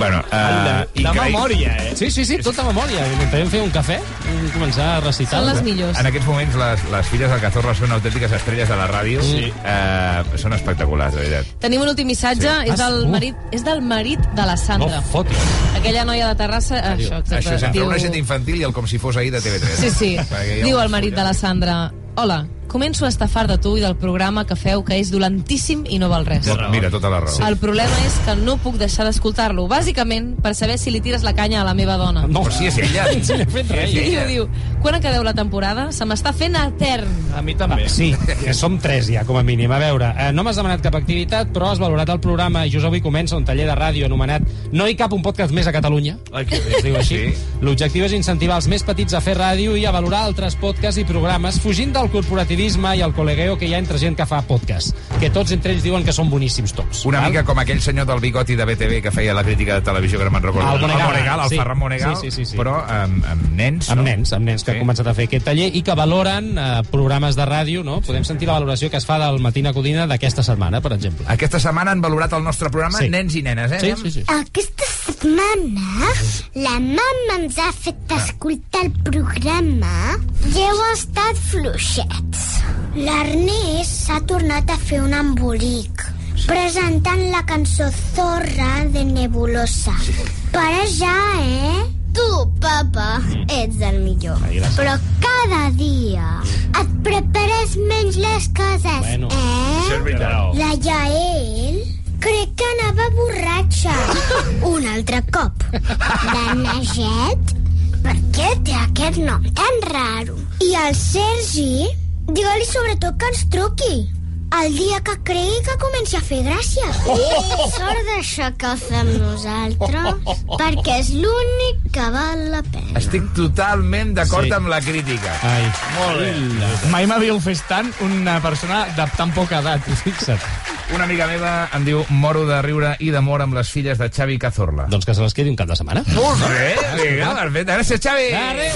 Bueno, uh,
de memòria, eh? Sí, sí, sí, tota memòria. Vam fer un cafè, vam començar a recitar.
En aquests moments, les, les filles del Cazorla són autèntiques estrelles de la ràdio.
Sí.
Uh, són espectaculars, de veritat.
Tenim un últim missatge,
Sí.
és,
Ah,
del
uh.
marit, és del marit de la Sandra.
No fotis.
Aquella noia de Terrassa... Això, exacte,
Això és entre
diu-
una gent infantil i el com si fos ahir de TV3.
Sí, sí. Diu el marit de la Sandra... Hola, començo a estafar de tu i del programa que feu, que és dolentíssim i no val res.
Tot- Mira, tota la raó.
El problema és que no puc deixar d'escoltar-lo, bàsicament per saber si li tires la canya a la meva dona.
No, però si és ella.
Si li ha fet res.
I diu, diu, quan acabeu la temporada se m'està fent etern.
A mi també. Sí, que som tres ja, com a mínim. A veure, eh, no m'has demanat cap activitat, però has valorat el programa i just avui comença un taller de ràdio anomenat No hi cap un podcast més a Catalunya. Ai, que bé. Es diu així.
Sí.
L'objectiu és incentivar els més petits a fer ràdio i a valorar altres podcasts i programes, fugint del corporativisme i el col·legueo que hi ha entre gent que fa podcast. Que tots entre ells diuen que són boníssims tots.
Una
val?
mica com aquell senyor del bigoti de BTV que feia la crítica de televisió, que no me'n recordo.
El Monegal.
el, Monegal, el
Sí.
Ferran Monegal,
Sí, sí, sí, sí.
però amb, amb nens,
amb
no?
nens, amb nens que
Sí.
han començat a fer aquest taller i que valoren eh, programes de ràdio, no? Podem sentir la valoració que es fa del Matina Codina d'aquesta setmana, per exemple.
Aquesta setmana han valorat el nostre programa
Sí.
nens i nenes, eh?
Sí, sí, sí.
Aquesta setmana la mama ens ha fet escoltar el programa i heu estat fluixets. L'Ernest s'ha tornat a fer un embolic presentant la cançó Zorra de Nebulosa. Para ja, eh? Tu, papa, ets el millor.
Ai.
Però cada dia et prepares menys les coses,
Bueno,
eh?
això és veritat.
La Yael crec que anava borratxa. Un altre cop. La Najet, per què té aquest nom tan raro? I el Sergi, digue-li sobretot que ens truqui. El dia que cregui que comenci a fer gràcia.
Oh!
Sort d'això que fem nosaltres, perquè és l'únic que val la pena.
Estic totalment d'acord
Sí.
amb la crítica.
Ai.
Molt bé.
Mai m'havia ofès tant una persona de tan poca edat.
Fixa't.
Una amiga meva em diu moro de riure i d'amor amb les filles de Xavi Cazorla.
Doncs que se les quedi un cap de setmana.
Molt bé, vinga, perfecte. Gràcies, Xavi.
Adéu.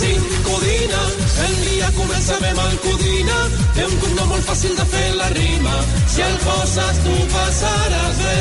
Sin codina, el dia comença bé amb el codina. Té un cognom molt fàcil de fer la rima. Si el poses tu passaràs bé.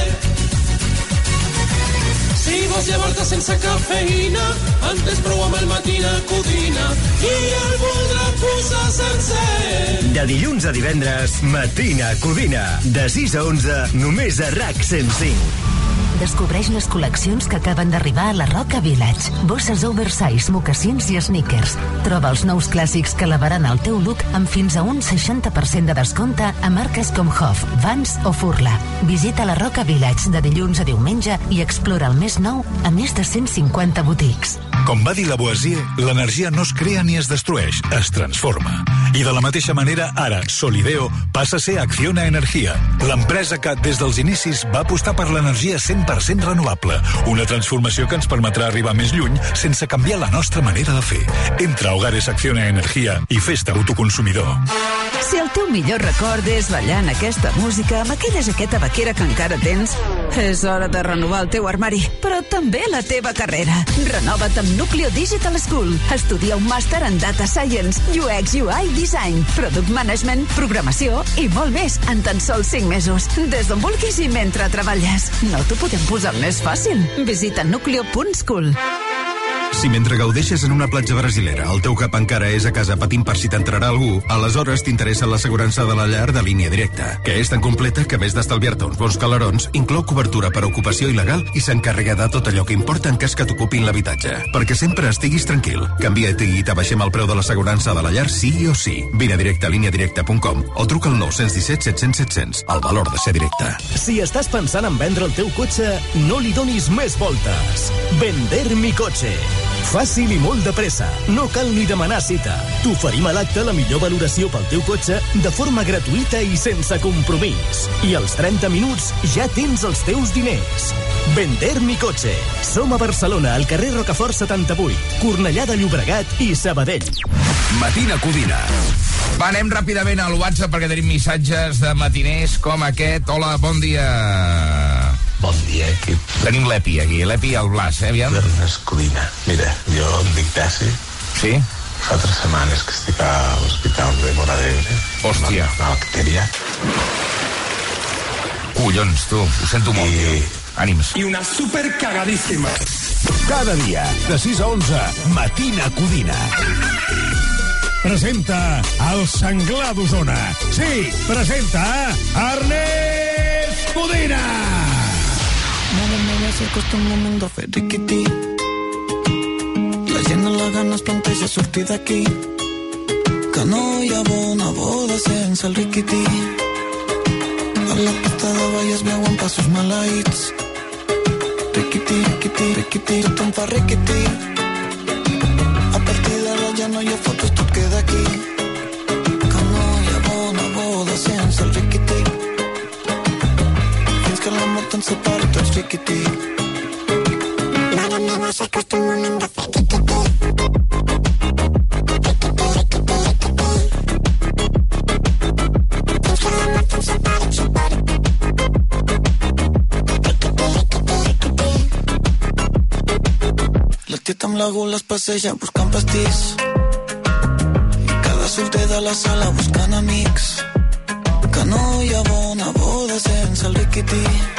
Si vols llevar-te sense cafeïna, antes prou amb el matina codina i el voldrà posar sencer.
De dilluns a divendres, Matina Codina. De 6 a 11, només a RAC 105.
Descobreix les col·leccions que acaben d'arribar a la Roca Village. Bosses oversize, mocassins i sneakers. Troba els nous clàssics que elevaran el teu look amb fins a un 60% de descompte a marques com Hoff, Vans o Furla. Visita la Roca Village de dilluns a diumenge i explora el més nou a més de 150 botics.
Com va dir Lavoisier, l'energia no es crea ni es destrueix, es transforma. I de la mateixa manera, ara, Solideo passa a ser Acciona Energia, l'empresa que, des dels inicis, va apostar per l'energia 100% renovable, una transformació que ens permetrà arribar més lluny sense canviar la nostra manera de fer. Entra a Hogares Acciona Energia i fes-te autoconsumidor.
Si el teu millor record és ballant aquesta música amb aquella jaqueta vaquera que encara tens, és hora de renovar el teu armari, però també la teva carrera. Renova't amb Nucleo Digital School. Estudia un màster en Data Science, UX, UI, Design, Product Management, Programació i molt més en tan sols 5 mesos. Des d'on vulguis i mentre treballes. No t'ho podem posar més fàcil. Visita nucleo.school.
Si mentre gaudeixes en una platja brasilera el teu cap encara és a casa patint per si t'entrarà algú, aleshores t'interessa l'assegurança de la llar de línia directa, que és tan completa que a més d'estalviar-te uns bons calarons, inclou cobertura per ocupació il·legal i s'encarrega de tot allò que importa en cas que t'ocupin l'habitatge. Perquè sempre estiguis tranquil. Canvia't i t'abaixem el preu de l'assegurança de la llar sí o sí. Vine directe a líniadirecta.com o truca al 917 700 700. El valor de ser directe.
Si estàs pensant en vendre el teu cotxe, no li donis més voltes. Vender mi cotxe. Fàcil i molt de pressa. No cal ni demanar cita. T'oferim a l'acte la millor valoració pel teu cotxe de forma gratuïta i sense compromís. I als 30 minuts ja tens els teus diners. Vender mi cotxe. Som a Barcelona, al carrer Rocafort 78, Cornellà de Llobregat i Sabadell.
Matina Codina. Va, anem ràpidament al WhatsApp perquè tenim missatges de matiners com aquest. Hola, bon dia.
Bon dia, equip.
Tenim l'Epi aquí, l'Epi i el Blas, eh, aviam?
Ernest Codina. Mira, jo em dic Tassi.
Sí?
Fa tres setmanes que estic a l'hospital de Mora d'Ebre.
Hòstia.
Una, bacteria.
Collons, tu, ho sento molt, I... tio. Ànims.
Y una super cagadísima.
Cada dia, de 6 a 11, Matina Codina. Presenta el senglar d'Osona. Sí, presenta Ernest Codina.
Nada me a hacer costumbre un mundo feriquiti. Trayendo las ganas, planteja sortir d'aquí. Que no hi ha bona boda sense el riquití. A la pista de ball es veuen passos maleïts. Riquití, riquití, riquití, riquití. A partir d'ara ja no hi ha fotos, tot queda aquí. Ens separi tots riquití. Mare meva, que estem un de fer. La tieta amb la gula es passeja buscant pastís. I cada solter de la sala buscant amics. Que no hi ha bona boda sense el riquití.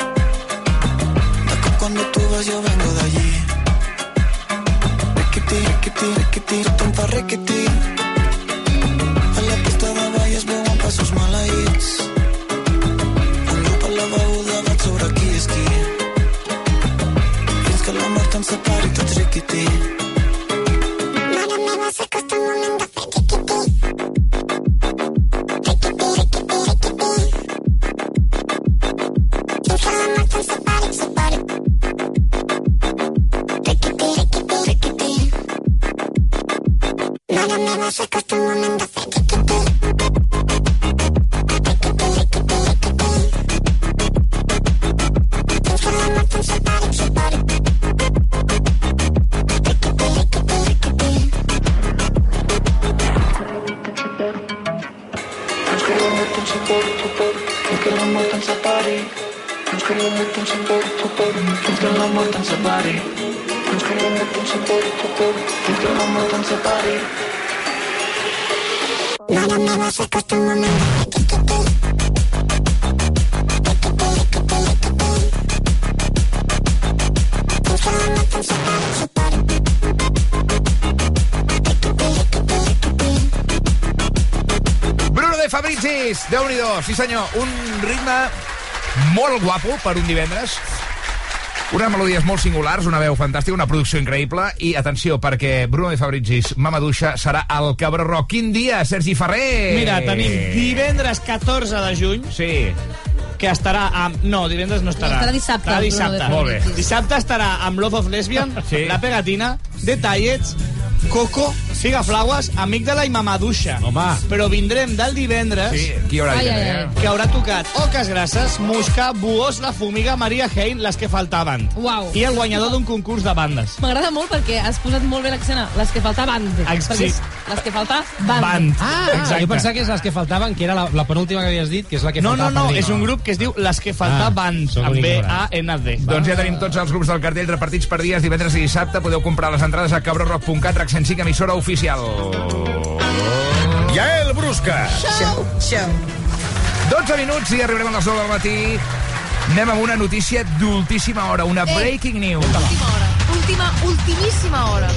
De cop cuando tú vas yo vengo de allí. Riquití, riquití, riquití, tothom fa riquití. A la pista de ball es veuen passos
déu nhi sí senyor, un ritme molt guapo per un divendres. Unes melodies molt singulars, una veu fantàstica, una producció increïble i atenció, perquè Bruno de Fabricis, Mamaduixa, serà al Cabró Rock. Quin dia, Sergi Ferrer?
Mira, tenim divendres 14 de juny.
Sí.
Que estarà amb... No, divendres no estarà.
No, estarà dissabte,
Estarà
el
dissabte.
Molt bé.
Dissabte estarà amb Love of Lesbian,
Sí.
La Pegatina, Detallets, Coco, Figa Flaues, Amígdala i Mamaduixa.
Home.
Però vindrem del divendres...
Sí, qui hi haurà
Ai, ai, ai.
que haurà tocat Oques Grasses, Musca, Buós, La Fumiga, Maria Hein, les que faltaven.
Uau.
I el guanyador d'un concurs de bandes.
M'agrada molt perquè has posat molt bé l'accent a les que faltaven.
Ex-
Perquè
sí.
és les que falta band.
Band.
Ah,
Exacte.
jo pensava que és les que faltaven, que era la, la penúltima que havies dit, que és la que
No, no,
faltava
no,
per dir.
és un grup que es diu Les que falta
Ah,
bands,
sóc
amb
ignorant.
B-A-N-D.
Doncs ja tenim tots els grups del cartell repartits per dies, divendres i dissabte. Podeu comprar les entrades a cabrorock.cat, RAC 105, emissora oficial.
Yael Brusca.
Show, show.
12 minuts i arribarem a les 9 del matí. Anem amb una notícia d'ultíssima hora, una
Eh.
breaking news.
Última hora. Última, ultimíssima hora.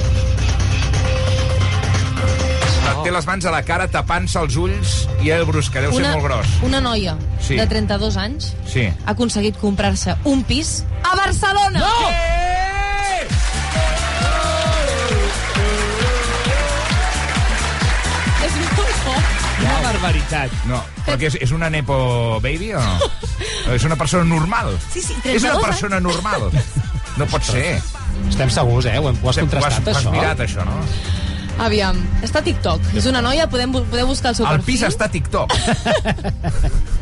Té les mans a la cara tapant-se els ulls i el brusca, deu ser molt gros.
una noia
Sí.
de 32 anys
Sí.
ha aconseguit comprar-se un pis a Barcelona.
No!
És molt fort.
Una barbaritat.
No, perquè és, és una nepo baby o no? és una persona normal.
Sí, sí,
És una
32
persona normal. No pot ser.
Estem segurs, eh? Ho, hem, ho has
Ho has,
contrastat,
ho has
això?
mirat, això, no?
Aviam, està a TikTok. És una noia, podem, podeu buscar el seu
El
perfil.
pis està a TikTok.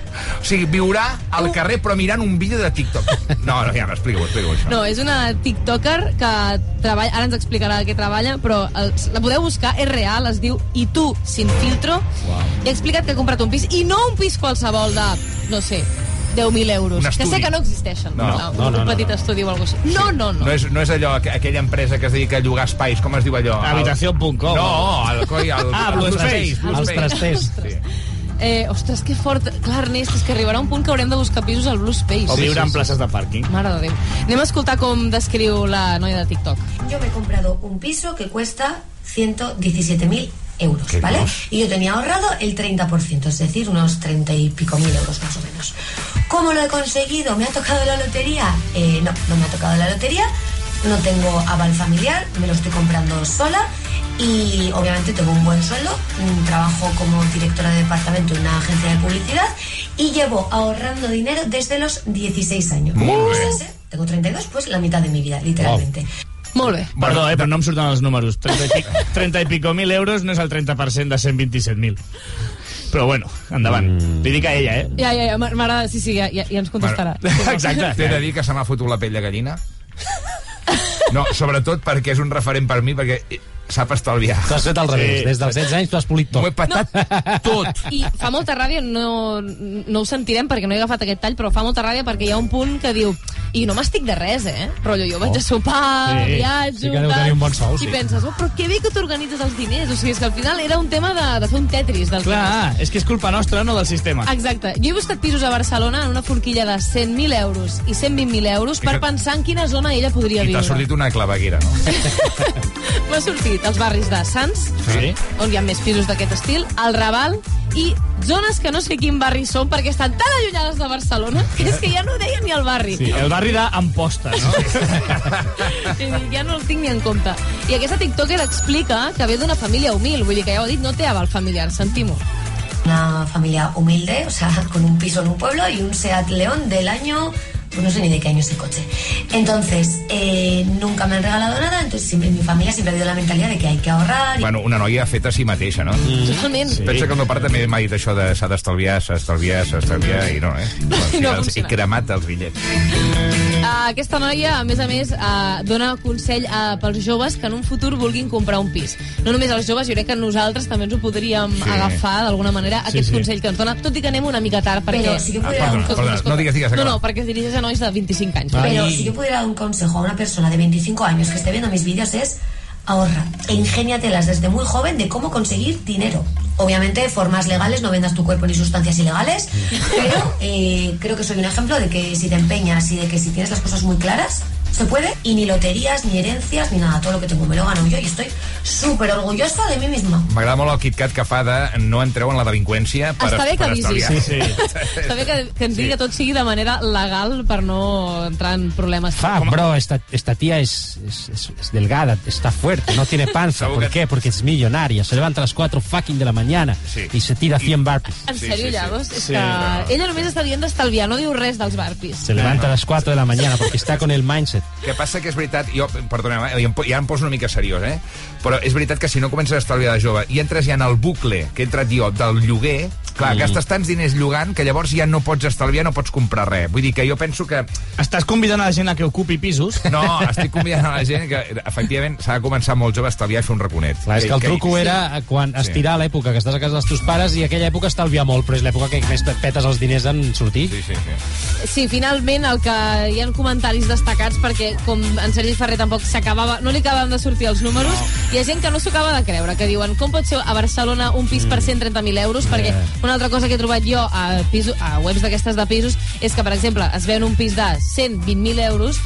O sigui, viurà al carrer però mirant un vídeo de TikTok. No, no, ja, explica-ho, explica-ho, això.
No, és una tiktoker que treballa, ara ens explicarà de què treballa, però el, la podeu buscar, és real, es diu I tu, sin filtro, i ha explicat que ha comprat un pis, i no un pis qualsevol de, no sé, 10.000 euros,
Un
que sé que no existeixen.
No,
un,
no, no,
un
no,
petit
no.
estudi o alguna cosa així. No, no, no.
No és, no és allò, aqu- aquella empresa que es dedica a llogar espais, com es diu allò? El-
Habitació.com.
No, el, coi, el,
Ah, Blue Space.
Blue
Els trasters.
Sí.
Eh, ostres, que fort. Clar, Ernest, és que arribarà un punt que haurem de buscar pisos al Blue Space.
O viure en places de pàrquing.
Mare de Déu. Anem a escoltar com descriu la noia de TikTok.
Yo me he comprado un piso que cuesta 117.000 euros, ¿vale? Y yo tenía ahorrado el 30%, es decir, unos 30 y pico mil euros más o menos. ¿Cómo lo he conseguido? ¿Me ha tocado la lotería? Eh, no, no me ha tocado la lotería. No tengo aval familiar, me lo estoy comprando sola y obviamente tengo un buen sueldo, un trabajo como directora de departamento en una agencia de publicidad y llevo ahorrando dinero desde los 16 años.
Muy bien.
tengo 32, pues la mitad de mi vida, literalmente.
Molt bé.
Perdó, eh, però no em surten els números. 30 i, pic, 30 i pico mil euros no és el 30% de 127.000. Però bueno, endavant. Mm. Li dic a ella, eh?
Ja, ja, ja, m'agrada, sí, sí, ja, ja, ja ens contestarà.
Exacte.
T'he de dir que se m'ha fotut la pell de gallina. No, sobretot perquè és un referent per mi, perquè sap estalviar.
T'ho has fet al revés.
Sí.
Des dels 16 anys t'ho has polit tot.
M'ho he patat tot.
I fa molta ràbia, no, no ho sentirem perquè no he agafat aquest tall, però fa molta ràbia perquè hi ha un punt que diu i no m'estic de res, eh? Rotllo, jo vaig a sopar,
Sí.
viatjo...
Sí que deu tenir un bon sou, sí.
I penses, oh, però que bé que t'organitzes els diners. O sigui, és que al final era un tema de, de fer un tetris dels diners.
Clar, és que és culpa nostra, no del sistema.
Exacte. Jo he buscat pisos a Barcelona en una forquilla de 100.000 euros i 120.000 euros per pensar en quina zona ella podria
I t'ha
viure.
sortit una claveguera, no?
M'ha sortit als barris de Sants,
Sí.
on hi ha més pisos d'aquest estil, al Raval, i zones que no sé quin barri són perquè estan tan allunyades de Barcelona que és que ja no deia ni el barri.
Sí, el barri d'Amposta, no?
I dic, ja no el tinc ni en compte. I aquesta tiktoker explica que ve d'una família humil, vull dir que ja ho he dit, no té aval familiar, sentim-ho.
Una familia humilde, o sea, con un piso en un pueblo y un Seat León del año, pues no sé ni de qué año es el coche. Entonces, eh, nunca me han regalado nada, entonces siempre, mi familia siempre ha habido la mentalidad de que hay que ahorrar. y-
Bueno, una noia feta a si mateixa, no?
Totalment.
Sí. Pensa que el meu pare també m'ha dit això de s'ha d'estalviar, s'ha d'estalviar, s'ha d'estalviar, i no, eh? Al final he
funciona.
cremat els bitllets.
Uh, aquesta noia, a més a més, uh, dona consell uh, pels joves que en un futur vulguin comprar un pis. No només els joves, jo crec que nosaltres també ens ho podríem
Sí.
agafar d'alguna manera,
Sí,
aquest
sí.
consell que ens dona, tot i que anem una mica tard, perquè...
Però si jo pudiera-
Ah, perdona, perdona, no digues, digues,
No,
acaba.
no, perquè es dirigeix a nois de 25 anys.
Pero si yo pudiera dar un consejo a una persona de 25 años que esté viendo mis vídeos es ahorra e ingéniatelas desde muy joven de cómo conseguir dinero. Obviamente, formas legales, no vendas tu cuerpo ni sustancias ilegales, pero eh, creo que soy un ejemplo de que si te empeñas y de que si tienes las cosas muy claras, se puede, y ni loterías, ni herencias, ni nada. Todo lo que tengo me lo gano yo y estoy súper orgullosa de mí misma.
M'agrada molt el KitKat que fa de no entreu en la delinqüència per,
Està bé que
per
avisis.
estalviar.
Està bé que, que ens digui que tot sigui de manera legal per no entrar en problemes.
Fa, bro, esta, esta tía es, es, es- es delgada, está fuerte, no tiene panza. ¿Por qué? Porque es millonaria. Se levanta a las 4 fucking de la mañana y se tira 100 burpees.
En sèrio, Llavors? És
Sí,
que
no.
ella només està dient d'estalviar, no diu res dels barpis.
Se levanta a las 4 de la mañana porque está con el mindset.
Que passa que és veritat, jo, perdoneu, eh, ja em poso una mica seriós, eh? però és veritat que si no comences a estalviar de jove i entres ja en el bucle que he entrat jo del lloguer, clar,
Mm.
gastes tants diners llogant que llavors ja no pots estalviar, no pots comprar res. Vull dir que jo penso que...
Estàs convidant a la gent a que ocupi pisos?
No, estic convidant a la gent que, efectivament, s'ha de començar molt jove a estalviar i fer un raconet.
Clar, és que el truco era eh, quan estirar l'època que estàs a casa dels teus pares i aquella època estalviar molt, però és l'època que més et petes els diners en sortir.
Sí, sí, sí.
Sí, finalment el que hi ha comentaris destacats perquè com en Sergi Ferrer tampoc s'acabava, no li acabaven de sortir els números, hi ha gent que no s'ho acaba de creure, que diuen com pot ser a Barcelona un pis per 130.000 euros, perquè una altra cosa que he trobat jo a, piso, a webs d'aquestes de pisos és que, per exemple, es ven un pis de 120.000 euros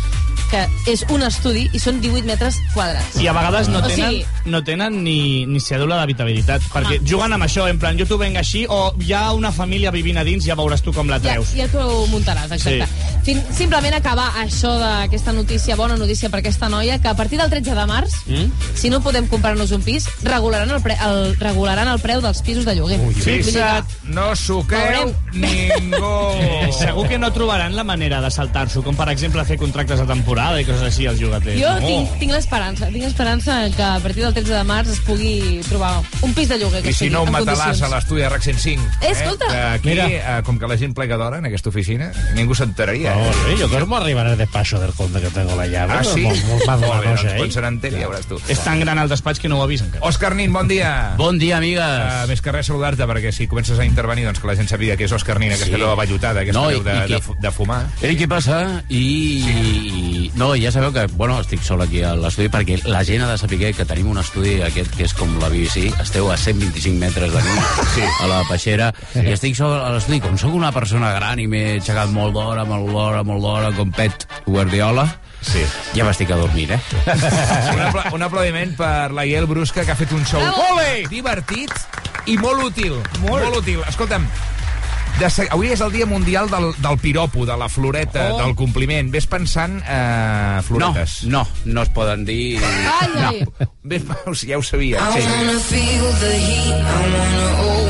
que és un estudi i són 18 metres quadrats.
I a vegades no
O
tenen,
sigui,
no tenen ni, ni cèdula d'habitabilitat, perquè juguen amb això, en plan, jo t'ho venc així, o hi ha una família vivint a dins, ja veuràs tu com la
ja,
treus.
ja t'ho muntaràs, exacte.
Sí.
Fin, simplement acabar això d'aquesta notícia, bona notícia per aquesta noia, que a partir del 13 de març,
Mm?
si no podem comprar-nos un pis, regularan el, pre, el, regularan el preu dels pisos de lloguer. Dir que-
Fixa't, no s'ho creu ningú.
Segur que no trobaran la manera de saltar-s'ho, com per exemple fer contractes de temporada i coses així als llogaters.
Jo tinc, tinc l'esperança, tinc l'esperança que a partir del 13 de març es pugui trobar un pis de lloguer que
I si no, un matalàs a l'estudi de RAC 105.
Eh, escolta.
Que aquí,
Mira.
eh, com que la gent plega d'hora en aquesta oficina, ningú s'enteraria.
No,
eh?
sí, yo duermo arriba en el despacho del conde que tengo la llave.
Ah, sí?
Molt, molt mal de la
Molt bé,
noche,
doncs
eh?
quan se n'enteri, ja veuràs tu.
És tan gran el despatx que no ho ha vist encara.
Òscar Nin, bon dia.
Bon dia, amigues.
Uh, més que res saludar-te, perquè si comences a intervenir, doncs que la gent sàpiga que és Òscar Nin, aquesta
Sí.
sí. vellotada, aquesta
No, i-
de,
que-
de fumar.
Eh, què passa? I, i... No, ja sabeu que, bueno, estic sol aquí a l'estudi perquè la gent ha de saber que tenim un estudi aquest que és com la BBC, esteu a 125 metres de mi, sí. a la peixera, sí. i estic sol a l'estudi, com sóc una persona gran i m'he aixecat molt d'hora, molt d'hora, molt d'hora, com Pet Guardiola,
sí.
ja m'estic adormint, eh?
un, apla un aplaudiment per la Iel Brusca, que ha fet un show Ole! divertit i molt útil. Molt, molt útil. Escolta'm, de se... avui és el dia mundial del, del piropo, de la floreta,
Oh.
del compliment. Ves pensant eh, floretes.
No, no, no es poden dir...
Ai, ai.
No. Ves, ja ho sabia.
I wanna feel the heat, I wanna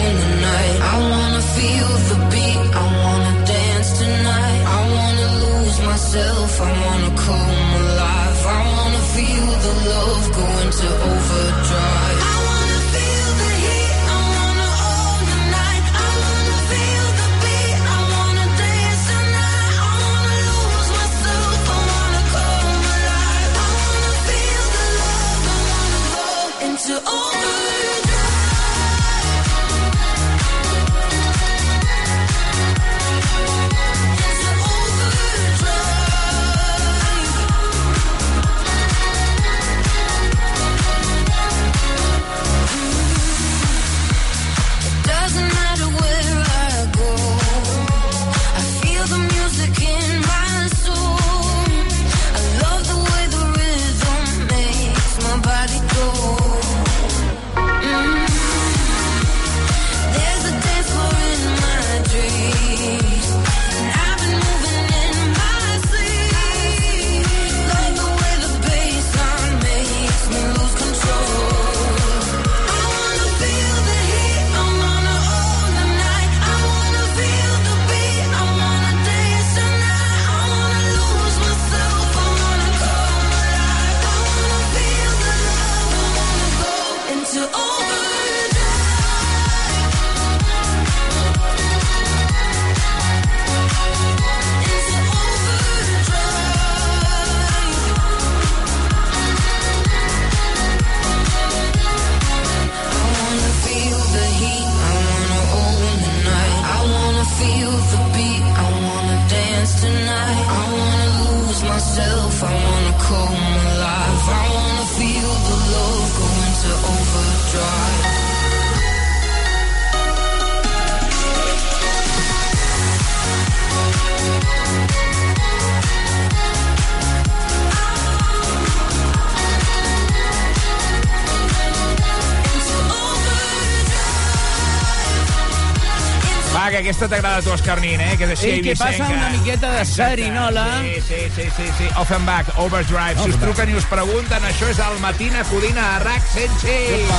aquesta t'agrada a tu, Òscar Nin, eh? Que és així
Ell que passa una miqueta de serinola.
Sí, sí, sí, sí, sí. Offenbach, Overdrive. Si us truquen i us pregunten, això és el Matina Codina a RAC 106.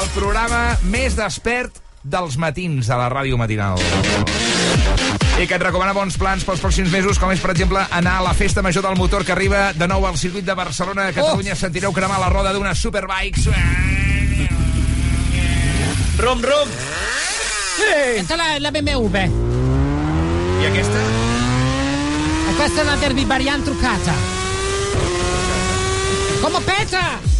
El programa més despert dels matins a la ràdio matinal. I que et recomana bons plans pels pròxims mesos, com és, per exemple, anar a la festa major del motor que arriba de nou al circuit de Barcelona. A Catalunya oh. sentireu cremar la roda d'una Superbikes.
Rom, rom!
Sì. Questa è la, la BMW.
I aquesta?
E questa è una Derby Variant truccata. Come pesa?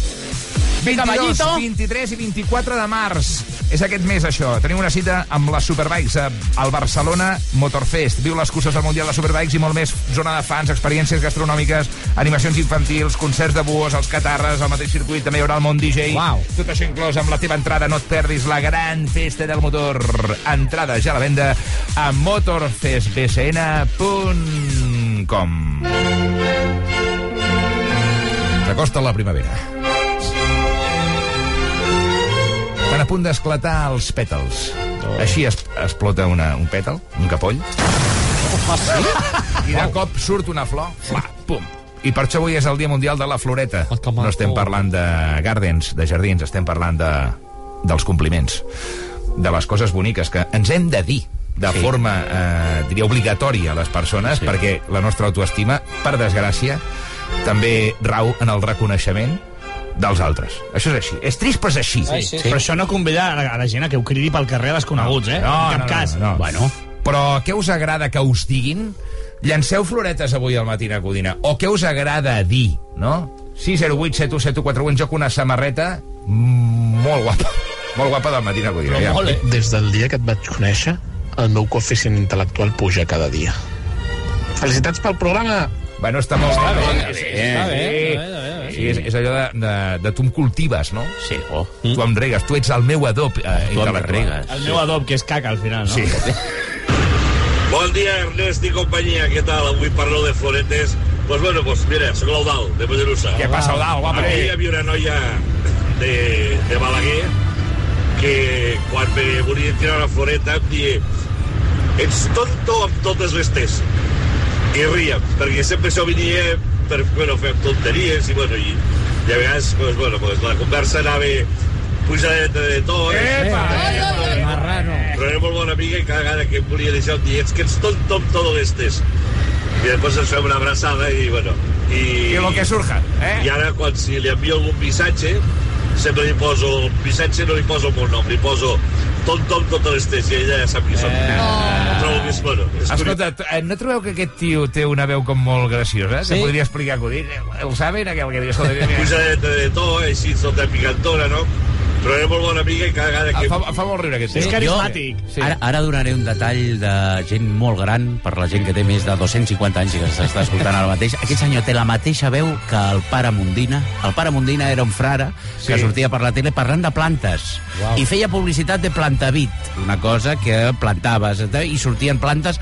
22, 23 i 24 de març. És aquest mes, això. Tenim una cita amb les Superbikes al Barcelona Motorfest. Viu les curses del Mundial de Superbikes i molt més. Zona de fans, experiències gastronòmiques, animacions infantils, concerts de buos, els catarres, al mateix circuit. També hi haurà el món DJ.
Uau.
Tot això inclòs amb la teva entrada. No et perdis la gran festa del motor. Entrada ja a la venda a motorfestbcn.com S'acosta la primavera. Estan a punt d'esclatar els pètals. Oh. Així es, explota una, un pètal, un capoll.
Ah, sí?
I de cop surt una flor. Fla, pum. I per això avui és el Dia Mundial de la Floreta. No estem parlant de gardens, de jardins, estem parlant de, dels compliments, de les coses boniques que ens hem de dir de
Sí.
forma, eh, diria, obligatòria a les persones,
sí.
perquè la nostra autoestima, per desgràcia, també rau en el reconeixement dels altres. Això és així. És trist, però és així.
Sí, sí. Però això no convida a la, a la gent a que ho cridi pel carrer a desconeguts, eh?
No,
en cap
no,
cas.
No, no.
Bueno.
Però què us agrada que us diguin? Llanceu floretes avui al matí a Codina. O què us agrada dir, no? 608 7171 en joc una samarreta mm, molt guapa. Molt guapa del matí a Codina. Ja.
Des del dia que et vaig conèixer, el meu coeficient intel·lectual puja cada dia. Felicitats pel programa!
Bueno, està molt
Està
bé.
està
Sí,
bé,
sí,
està bé,
sí.
està bé, està bé.
Sí, és, és allò de, de, de tu em cultives, no?
Sí, oh.
Tu em regues, tu ets el meu adob eh,
Tu em regues.
El meu adob, que és caca, al final, no?
Sí.
Bon dia, Ernest i companyia. Què tal? Avui parlo de floretes. Pues bueno, pues mira, soc l'Eudal, de Mollerussa.
Què passa, Eudal? Guapa,
Aquí hi havia una noia de, de Balaguer que quan me volia tirar una floreta em dia ets tonto amb totes les tes. I ríem, perquè sempre això venia per bueno, fer tonteries i, bueno, i, i a vegades pues, bueno, pues, la conversa anava pujadeta de to. Eh?
Marrano.
Però era molt bona amiga i cada vegada que em volia deixar em dia ets que ets tonto amb todo estes. I després ens fem una abraçada i, bueno... I,
I lo que surja, eh?
I ara, quan si li envio algun missatge, sempre li poso... El missatge no li poso el meu nom, li poso tonto amb totes les tes, i ella ja sap qui. Eh. Ho trobo que és, bueno, és
Escolta, eh, no trobeu que aquest tio té una veu com molt graciosa?
Sí.
Que podria explicar acudit? El saben, aquell que diu...
Pujadeta de to, així, tota picantona, no? Però era molt bona amiga i cada vegada que...
Em fa, em fa molt riure aquest
És
tio.
carismàtic.
Sí.
Ara, ara donaré un detall de gent molt gran, per la gent que té més de 250 anys i que s'està escoltant ara mateix. Aquest senyor té la mateixa veu que el pare Mundina. El pare Mundina era un frare
Sí.
que sortia per la tele parlant de plantes.
Uau.
I feia publicitat de plantavit, una cosa que plantaves i sortien plantes